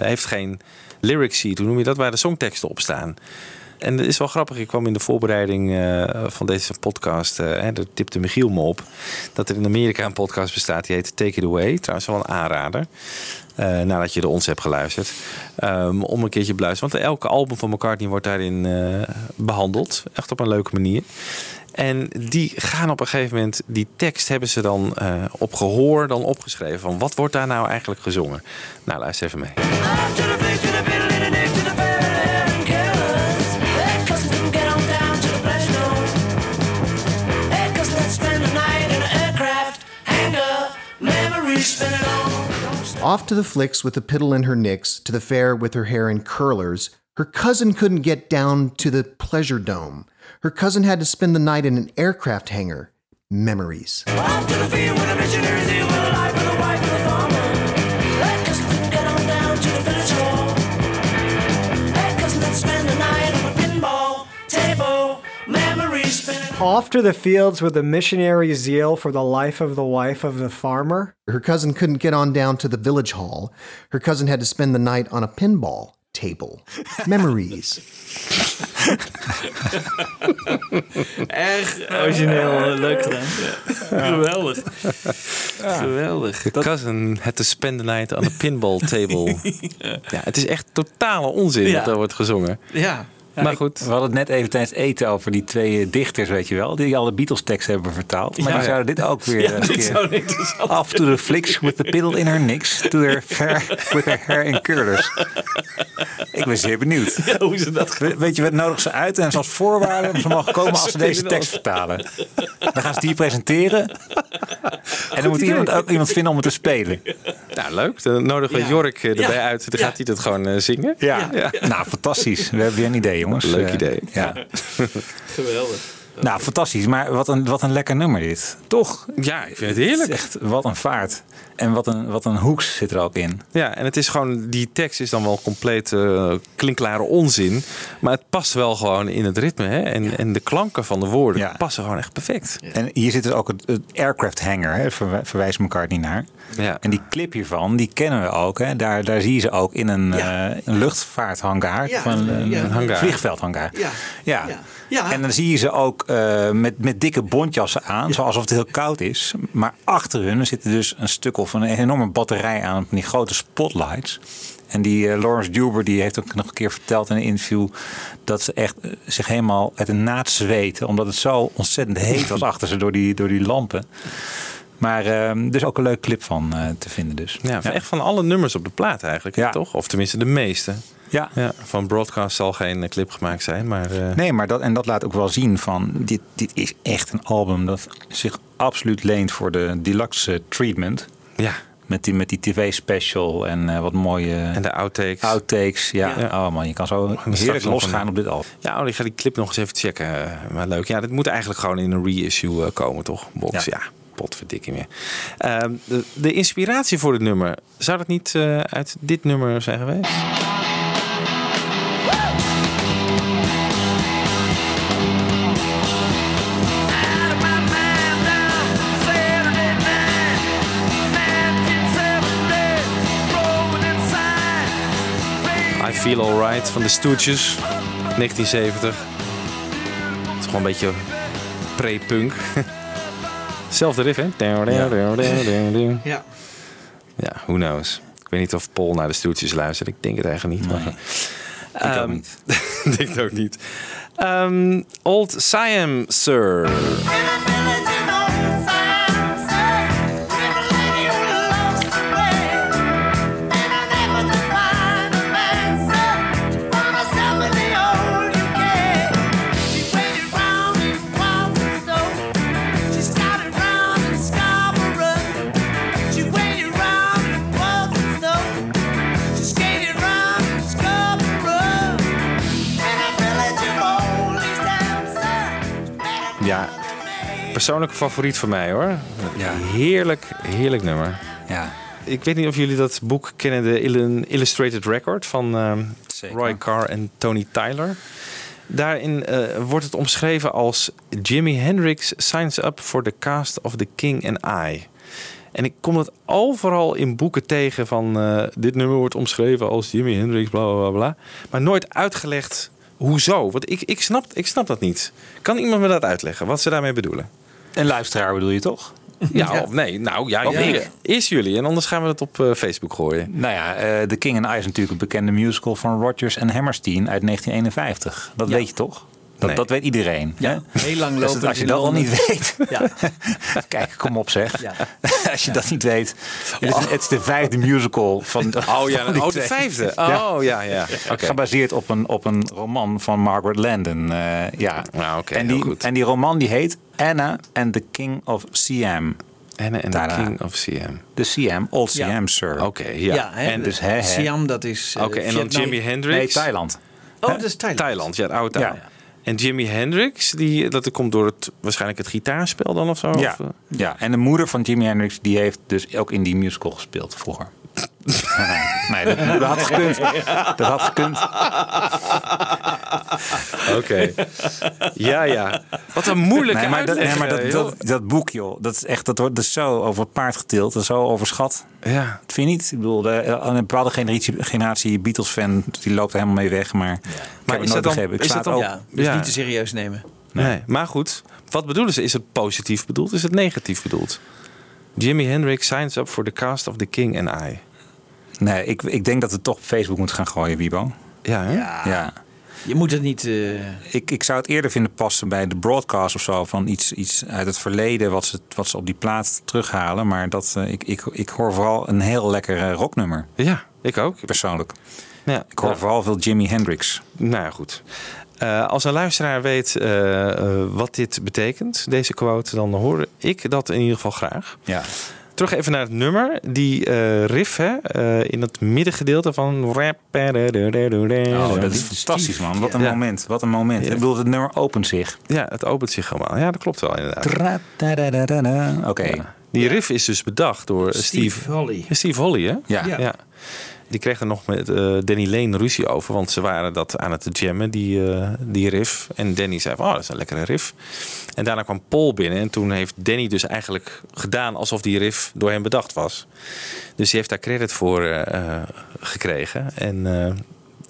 heeft geen lyric sheet. Hoe noem je dat? Waar de songteksten op staan. En het is wel grappig. Ik kwam in de voorbereiding eh, van deze podcast. hè, daar tipte Michiel me op. Dat er in Amerika een podcast bestaat. Die heet Take It Away. Trouwens wel een aanrader. eh, nadat je de ons hebt geluisterd. Ehm, om een keertje te beluisteren. Want elke album van McCartney wordt daarin eh, behandeld. Echt op een leuke manier. En die gaan op een gegeven moment, die tekst hebben ze dan op gehoor dan opgeschreven. Van wat wordt daar nou eigenlijk gezongen? Nou, luister even mee. Off to the flicks with the piddle in her nicks, to the fair with her hair in curlers. Her cousin couldn't get down to the pleasure dome. Her cousin had to spend the night in an aircraft hangar. Memories. Off to the fields with a missionary zeal for the life of the wife of the farmer. Her cousin couldn't get on down to the village hall. Her cousin had to spend the night on a pinball table. Memories. Erg origineel, eh, leuk gedaan. Geweldig. Geweldig. The cousin had to spend the night on a pinball table. ja, het is echt totale onzin Ja. dat daar wordt gezongen. Ja. Maar goed. We hadden het net even tijdens eten over die twee eh, dichters, weet je wel. Die alle Beatles teksten hebben vertaald. Maar Ja. die zouden dit ook weer Ja, een dit keer... zou interessant Off to the flicks with the piddle in her nicks. To her hair with her hair in curlers. Ik ben zeer benieuwd. Ja, hoe ze dat We- Weet je, we nodigen ze uit en als voorwaarde ze mogen komen als ze deze tekst vertalen. Dan gaan ze hier presenteren. En dan moet iemand ook iemand vinden om het te spelen. Nou, leuk. Dan nodigen we Ja. Jorik eh, erbij Ja. uit. Dan gaat hij dat gewoon eh, zingen. Ja. nou fantastisch. We hebben weer een idee, jongens. Leuk Eh, idee. Ja. Geweldig. Nou, fantastisch. Maar wat een, wat een lekker nummer dit. Toch? Ja, ik vind het heerlijk. Echt, wat een vaart. En wat een, wat een hoeks zit er ook in. Ja, en het is gewoon, die tekst is dan wel compleet eh, klinkklare onzin. Maar het past wel gewoon in het ritme. Hè? En, en de klanken van de woorden passen gewoon echt perfect. En hier zit dus ook het, het aircraft hangar, hè, verwij- verwijst McCartney naar. Ja. En die clip hiervan, die kennen we ook. Hè. Daar, daar zie je ze ook in een, Ja. eh, een luchtvaarthangar. Ja, van een, ja. een hangar. vliegveldhangar. Ja. Ja. En dan zie je ze ook eh, met, met dikke bontjassen aan, zo alsof het heel koud is. Maar achter hun zit dus een stuk of een enorme batterij aan van die grote spotlights. En die eh, Lawrence Duber die heeft ook nog een keer verteld in een interview dat ze echt eh, zich helemaal uit de naad zweten, omdat het zo ontzettend heet was achter ze door die, door die lampen. Maar eh, dus ook een leuk clip van eh, te vinden dus. Ja, echt van alle nummers op de plaat eigenlijk, hè, toch? Of tenminste de meeste. Ja. Van Broadcast zal geen eh, clip gemaakt zijn, maar... eh, Nee, maar dat, en dat laat ook wel zien van dit, dit is echt een album dat zich absoluut leent voor de deluxe eh, treatment. Ja. Met die, met die tv-special en wat mooie... En de outtakes. Outtakes, ja. Oh man, je kan zo heerlijk losgaan een- op dit album. Ja, oh, ik ga die clip nog eens even checken. Maar leuk. Ja, dit moet eigenlijk gewoon in een reissue komen, toch? Box, ja. Potverdikkie meer. Ehm, de, de inspiratie voor het nummer, zou dat niet uit dit nummer zijn geweest? Feel Alright van de Stooges, 1970. Het is gewoon een beetje pre-punk. Zelfde riff, hè? Ja. Ja, who knows. Ik weet niet of Paul naar de Stooges luistert. Ik denk het eigenlijk niet. Maar, Ik ook Ehm, niet. ik denk het ook niet. Ehm, Old Siam, sir. Ja, persoonlijke favoriet van mij hoor. Ja. Heerlijk, heerlijk nummer. Ja. Ik weet niet of jullie dat boek kennen, de Illu- Illustrated Record van Zeker. Roy Carr en Tony Tyler. Daarin eh, wordt het omschreven als Jimi Hendrix signs up for the cast of The King and I. En ik kom dat overal in boeken tegen van eh, dit nummer wordt omschreven als Jimi Hendrix, bla bla. bla. Maar nooit uitgelegd hoezo. Want ik, ik, snap, ik snap dat niet. Kan iemand me dat uitleggen, wat ze daarmee bedoelen? Een luisteraar bedoel je toch? Ja, of nee. Nou ja, ja, eerst jullie en anders gaan we het op eh, Facebook gooien. Nou ja, eh The King and I is natuurlijk een bekende musical van Rodgers en Hammerstein uit 1951. Dat Ja. weet je toch? Dat, Nee. dat weet iedereen. Ja, hè? heel lang Dus lopend als je dat al niet weet. Ja. Kijk, kom op zeg. Ja. Als je dat niet weet. Het is, het is de vijfde musical van Oh ja, van oh, de vijfde. Oh ja, ja. Oké. Gebaseerd op een, op een roman van Margaret Landon. eh, ja. Nou, oké, en, heel die, goed. en die roman die heet Anna and the King of Siam. Anna en the. King of Siam. De Siam, Old. Siam, sir. Oké, ja. En dus hè, hè. Siam, dat is. eh, Oké, en dan. Jimi Hendrix. Nee, Thailand. Oh, dat is Thailand. Thailand, ja, het oude. Thailand. En Jimi Hendrix, die, dat komt door het, waarschijnlijk het gitaarspel dan of zo? Ja, Of, eh? ja, en de moeder van Jimi Hendrix die heeft dus ook in die musical gespeeld vroeger. Nee, nee dat, dat had gekund. Dat had gekund. Oké. ja, ja. Wat een moeilijke Nee, maar, dat, nee, maar dat, eh, dat, dat boek, joh, dat is echt dat wordt dus zo over het paard getild en zo overschat. Ja. Dat vind je niet? Ik bedoel, de, een bepaalde generatie, generatie Beatles-fan die loopt er helemaal mee weg, maar, ik heb het is nooit dat dan- begrepen. Ik is dat het dan- ook. Ja, dus Ja. niet te serieus nemen. Nee. Maar goed, wat bedoelen ze? Is het positief bedoeld? Is het negatief bedoeld? Jimi Hendrix signs up for the cast of The King and I. Nee, ik, ik denk dat we het toch op Facebook moeten gaan gooien, Wibo. Ja, hè? Ja. Ja. Je moet het niet. eh, Ik, ik zou het eerder vinden passen bij de broadcast of zo. Van iets, iets uit het verleden wat ze, wat ze op die plaat terughalen. Maar dat, eh, ik, ik, ik hoor vooral een heel lekker eh, rocknummer. Ja, ik ook. Persoonlijk. Ja. Ik hoor Ja. vooral veel Jimi Hendrix. Nou ja, goed. Eh, als een luisteraar weet eh, eh, wat dit betekent, deze quote, dan hoor ik dat in ieder geval graag. Ja. Terug even naar het nummer. Die eh, riff hè, eh, in het middengedeelte van... rap. Oh, dat is fantastisch, man. Wat een Ja. moment. Wat een moment. Ik bedoel, het nummer opent zich. Ja, het opent zich allemaal. Ja, dat klopt wel inderdaad. Oké. Die riff is dus bedacht door Steve, Steve Holly. Steve Holly, hè? Ja. Ja. Die kreeg er nog met eh, Danny Lane ruzie over, want ze waren dat aan het jammen, die, eh, die riff. En Danny zei van, oh, dat is een lekkere riff. En daarna kwam Paul binnen en toen heeft Danny dus eigenlijk gedaan alsof die riff door hem bedacht was. Dus die heeft daar credit voor eh, gekregen. En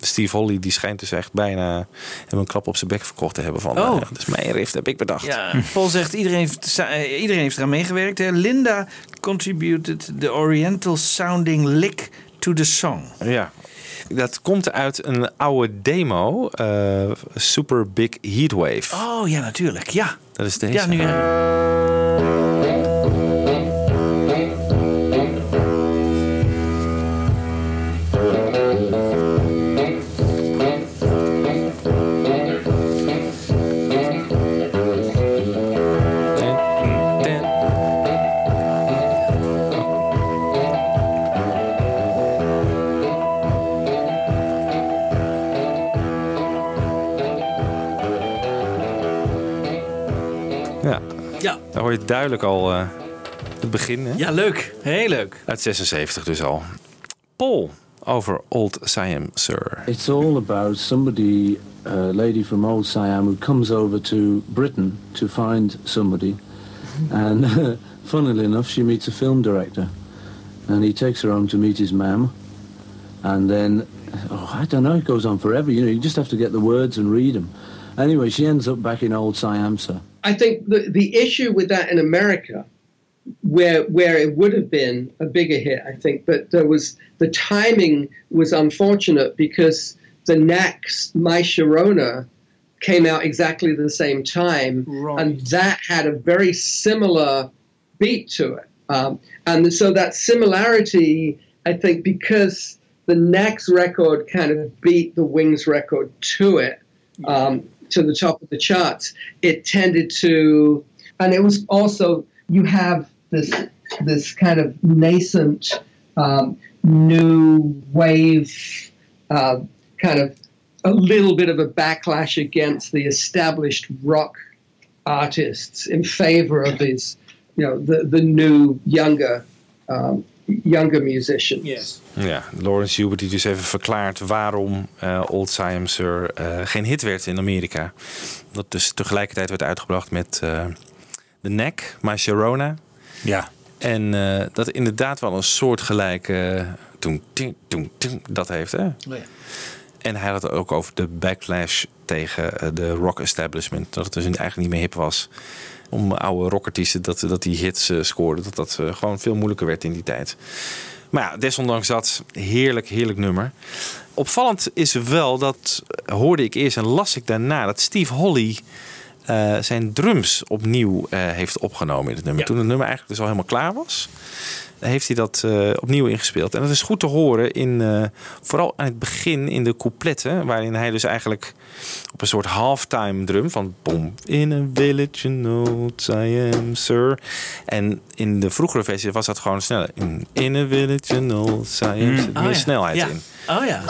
Steve Holly die schijnt dus echt bijna hem een klap op zijn bek verkocht te hebben van, Oh. dat is mijn riff, dat heb ik bedacht. Ja, Paul zegt iedereen heeft, iedereen heeft eraan meegewerkt. Hè. Linda contributed the oriental sounding lick to the song. Ja. Dat komt uit een oude demo, eh, Super Big Heatwave. Oh ja, natuurlijk. Ja. Dat is deze. Ja, nu. Ja. Daar hoor je duidelijk al eh, het begin. Hè? Ja, leuk. Heel leuk. Uit 76 dus al. Paul over Old Siam, sir. It's all about somebody, a lady from old Siam, who comes over to Britain to find somebody. And funnily enough, she meets a film director. And he takes her home to meet his mam. And then, oh, I don't know, it goes on forever. You know, you just have to get the words and read them. Anyway, she ends up back in old Siam, sir. I think the, the issue with that in America, where where it would have been a bigger hit, I think, but there was the timing was unfortunate because the next My Sharona came out exactly the same time, and that had a very similar beat to it. Um, and so that similarity, I think, because the next record kind of beat the Wings record to it, um, to the top of the charts, it tended to, and it was also you have this this kind of nascent um, new wave, uh, kind of a little bit of a backlash against the established rock artists in favor of these, you know, the the new younger um, younger musicians. Yes. Ja, Lawrence Hubert die dus even verklaart waarom eh, Old Siam Sir eh, geen hit werd in Amerika. Dat dus tegelijkertijd werd uitgebracht met eh The Neck, My Sharona. Ja. En eh, dat inderdaad wel een soortgelijke toen, toen, toen, toen, dat heeft. Hè? Oh ja. En hij had het ook over de backlash tegen de rock establishment. Dat het dus eigenlijk niet meer hip was om oude rockartiesten dat, dat die hits eh, scoorden. Dat dat eh, gewoon veel moeilijker werd in die tijd. Maar ja, desondanks dat, heerlijk, heerlijk nummer. Opvallend is wel, dat hoorde ik eerst en las ik daarna, dat Steve Holly eh, zijn drums opnieuw eh, heeft opgenomen in het nummer. Toen het nummer eigenlijk dus al helemaal klaar was, heeft hij dat eh, opnieuw ingespeeld. En dat is goed te horen in, vooral aan het begin in de coupletten, waarin hij dus eigenlijk op een soort halftime drum van boom in a village notes I am sir. En in de vroegere versie was dat gewoon sneller. In, in a village notes I am Mm. Oh meer ja. snelheid Ja. in. Oh ja.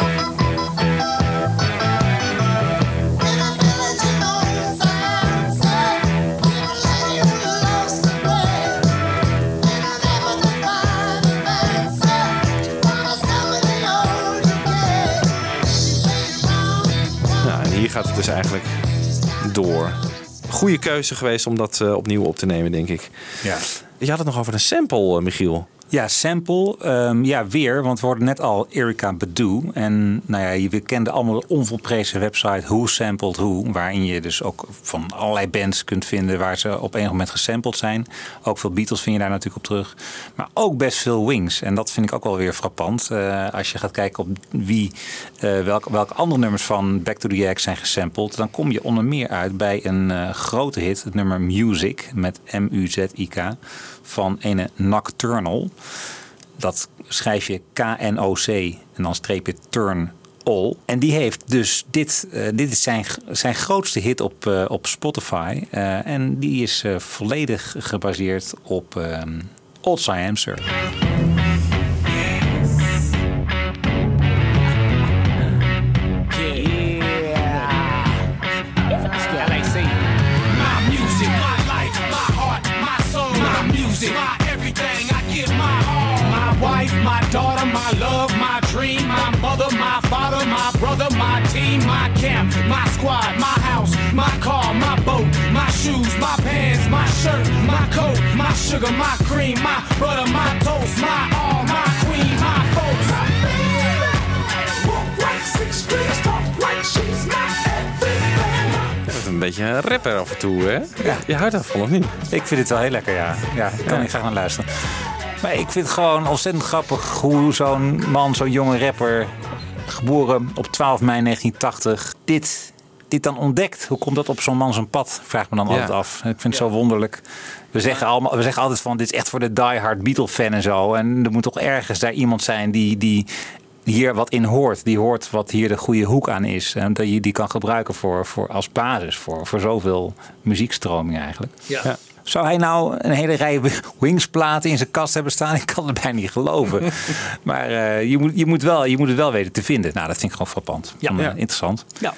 Gaat het dus eigenlijk door. Goede keuze geweest om dat eh, opnieuw op te nemen, denk ik. Ja. Je had het nog over een sample, eh, Michiel. Ja, sample. ehm, ja, weer. Want we hoorden net al Erika Badu. En nou ja, we kenden allemaal de onvolprezen website Who Sampled Who. Waarin je dus ook van allerlei bands kunt vinden waar ze op een moment gesampled zijn. Ook veel Beatles vind je daar natuurlijk op terug. Maar ook best veel Wings. En dat vind ik ook wel weer frappant. Eh, als je gaat kijken op wie, eh welke, welke andere nummers van Back to the Egg zijn gesampled. Dan kom je onder meer uit bij een eh, grote hit. Het nummer Music met M-U-Z-I-K van ene Nocturnal. Dat schrijf je K-N-O-C en dan streep je Turn All. En die heeft dus dit, eh, dit is zijn, zijn grootste hit op, eh, op Spotify. Eh, en die is volledig gebaseerd op, ehm, Old Siam sugar, my cream, my butter, my toast, my all, my queen, my folks. Walk like six streets, talk like she's my everything. Dat is een beetje een rapper af en toe, hè? Ja. Je houdt daarvan, of niet? Ik vind het wel heel lekker, ja. Ja, ik kan niet graag naar luisteren. Maar ik vind het gewoon ontzettend grappig hoe zo'n man, zo'n jonge rapper, geboren op 12 mei 1980, dit, dit dan ontdekt. Hoe komt dat op zo'n man zijn pad? Vraag ik me dan Ja. altijd af. Ik vind het zo wonderlijk. We zeggen, allemaal, we zeggen altijd van, dit is echt voor de diehard Beatle-fan en zo. En er moet toch ergens daar iemand zijn die, die hier wat in hoort. Die hoort wat hier de goede hoek aan is. En dat je die kan gebruiken voor, voor, als basis voor, voor zoveel muziekstroming eigenlijk. Ja. Zou hij nou een hele rij Wings-platen in zijn kast hebben staan? Ik kan het bijna niet geloven. maar eh, je, moet, je, moet wel, je moet het wel weten te vinden. Nou, dat vind ik gewoon frappant. Ja. Mm, Ja. Interessant. Ja.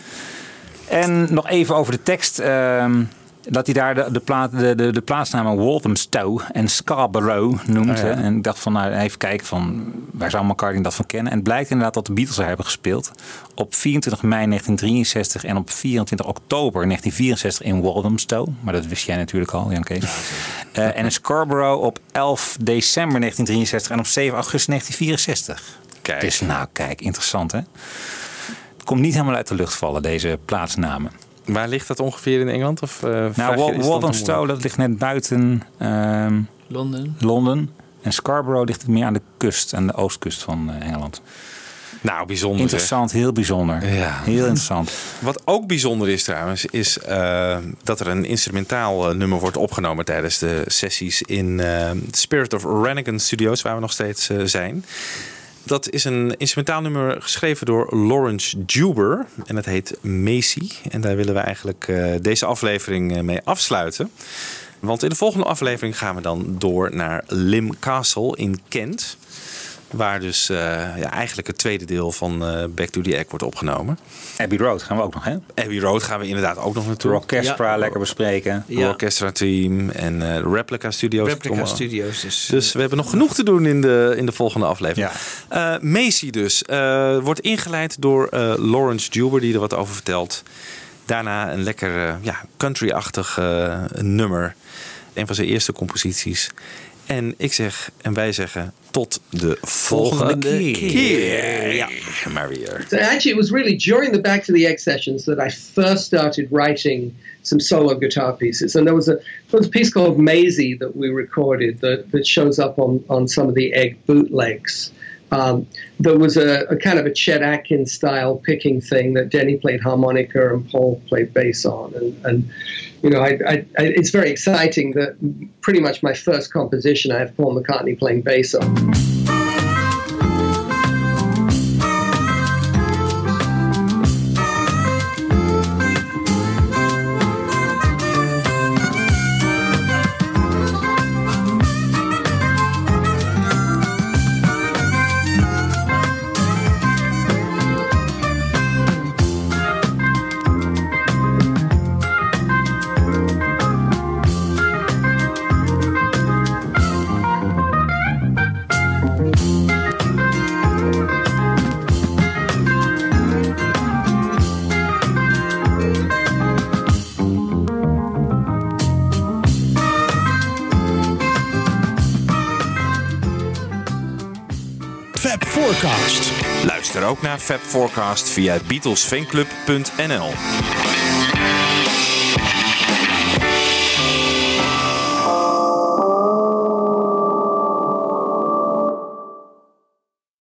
En nog even over de tekst. ehm, dat hij daar de, de, plaat, de, de, de plaatsnamen Walthamstow en Scarborough noemt. Oh ja. hè. En ik dacht van, nou, even kijken van waar zou McCartney dat van kennen. En het blijkt inderdaad dat de Beatles er hebben gespeeld. Op 24 mei 1963 en op 24 oktober 1964 in Walthamstow. Maar dat wist jij natuurlijk al, Jan Kees. Eh, en in Scarborough op 11 december 1963 en op 7 augustus 1964. Kijk. Dus nou, kijk, interessant hè. Komt niet helemaal uit de lucht vallen, deze plaatsnamen. Waar ligt dat ongeveer in Engeland? Of, eh, vraag Nou, Walthamstow, dat ligt net buiten ehm, Londen. Londen. En Scarborough ligt meer aan de kust, aan de oostkust van eh, Engeland. Nou, bijzonder. Interessant, heel bijzonder. Ja. Heel interessant. Wat ook bijzonder is trouwens, is eh, dat er een instrumentaal nummer wordt opgenomen tijdens de sessies in Spirit of Rennigan Studios, waar we nog steeds zijn. Dat is een instrumentaal nummer geschreven door Lawrence Juber en het heet Macy. En daar willen we eigenlijk eh, deze aflevering eh, mee afsluiten. Want in de volgende aflevering gaan we dan door naar Lim Castle in Kent. Waar dus eh, ja, eigenlijk het tweede deel van eh, Back to the Egg wordt opgenomen. Abbey Road gaan we ook nog, hè? Abbey Road gaan we inderdaad ook nog De naartoe. orchestra lekker bespreken. De orchestra team en eh, Replica Studios. Replica komen- Studios. Dus, Dus we hebben nog genoeg te doen in de, in de volgende aflevering. Eh, Macy dus. eh, wordt ingeleid door eh, Lawrence Juber, die er wat over vertelt. Daarna een lekker ja, country-achtig eh, nummer. Een van zijn eerste composities. En ik zeg, en wij zeggen, tot de volgende, Volgende keer. keer. Ja, maar weer. So actually, it was really during the Back to the Egg sessions that I first started writing some solo guitar pieces. And there was a, there was a piece called Maisie that we recorded that, that shows up on, on some of the Egg bootlegs. Um, there was a, a kind of a Chet Atkins style picking thing that Denny played harmonica and Paul played bass on. And, and you know, I, I, I, it's very exciting that pretty much my first composition I have Paul McCartney playing bass on. Fab Forecast via beatlesfanclub.nl.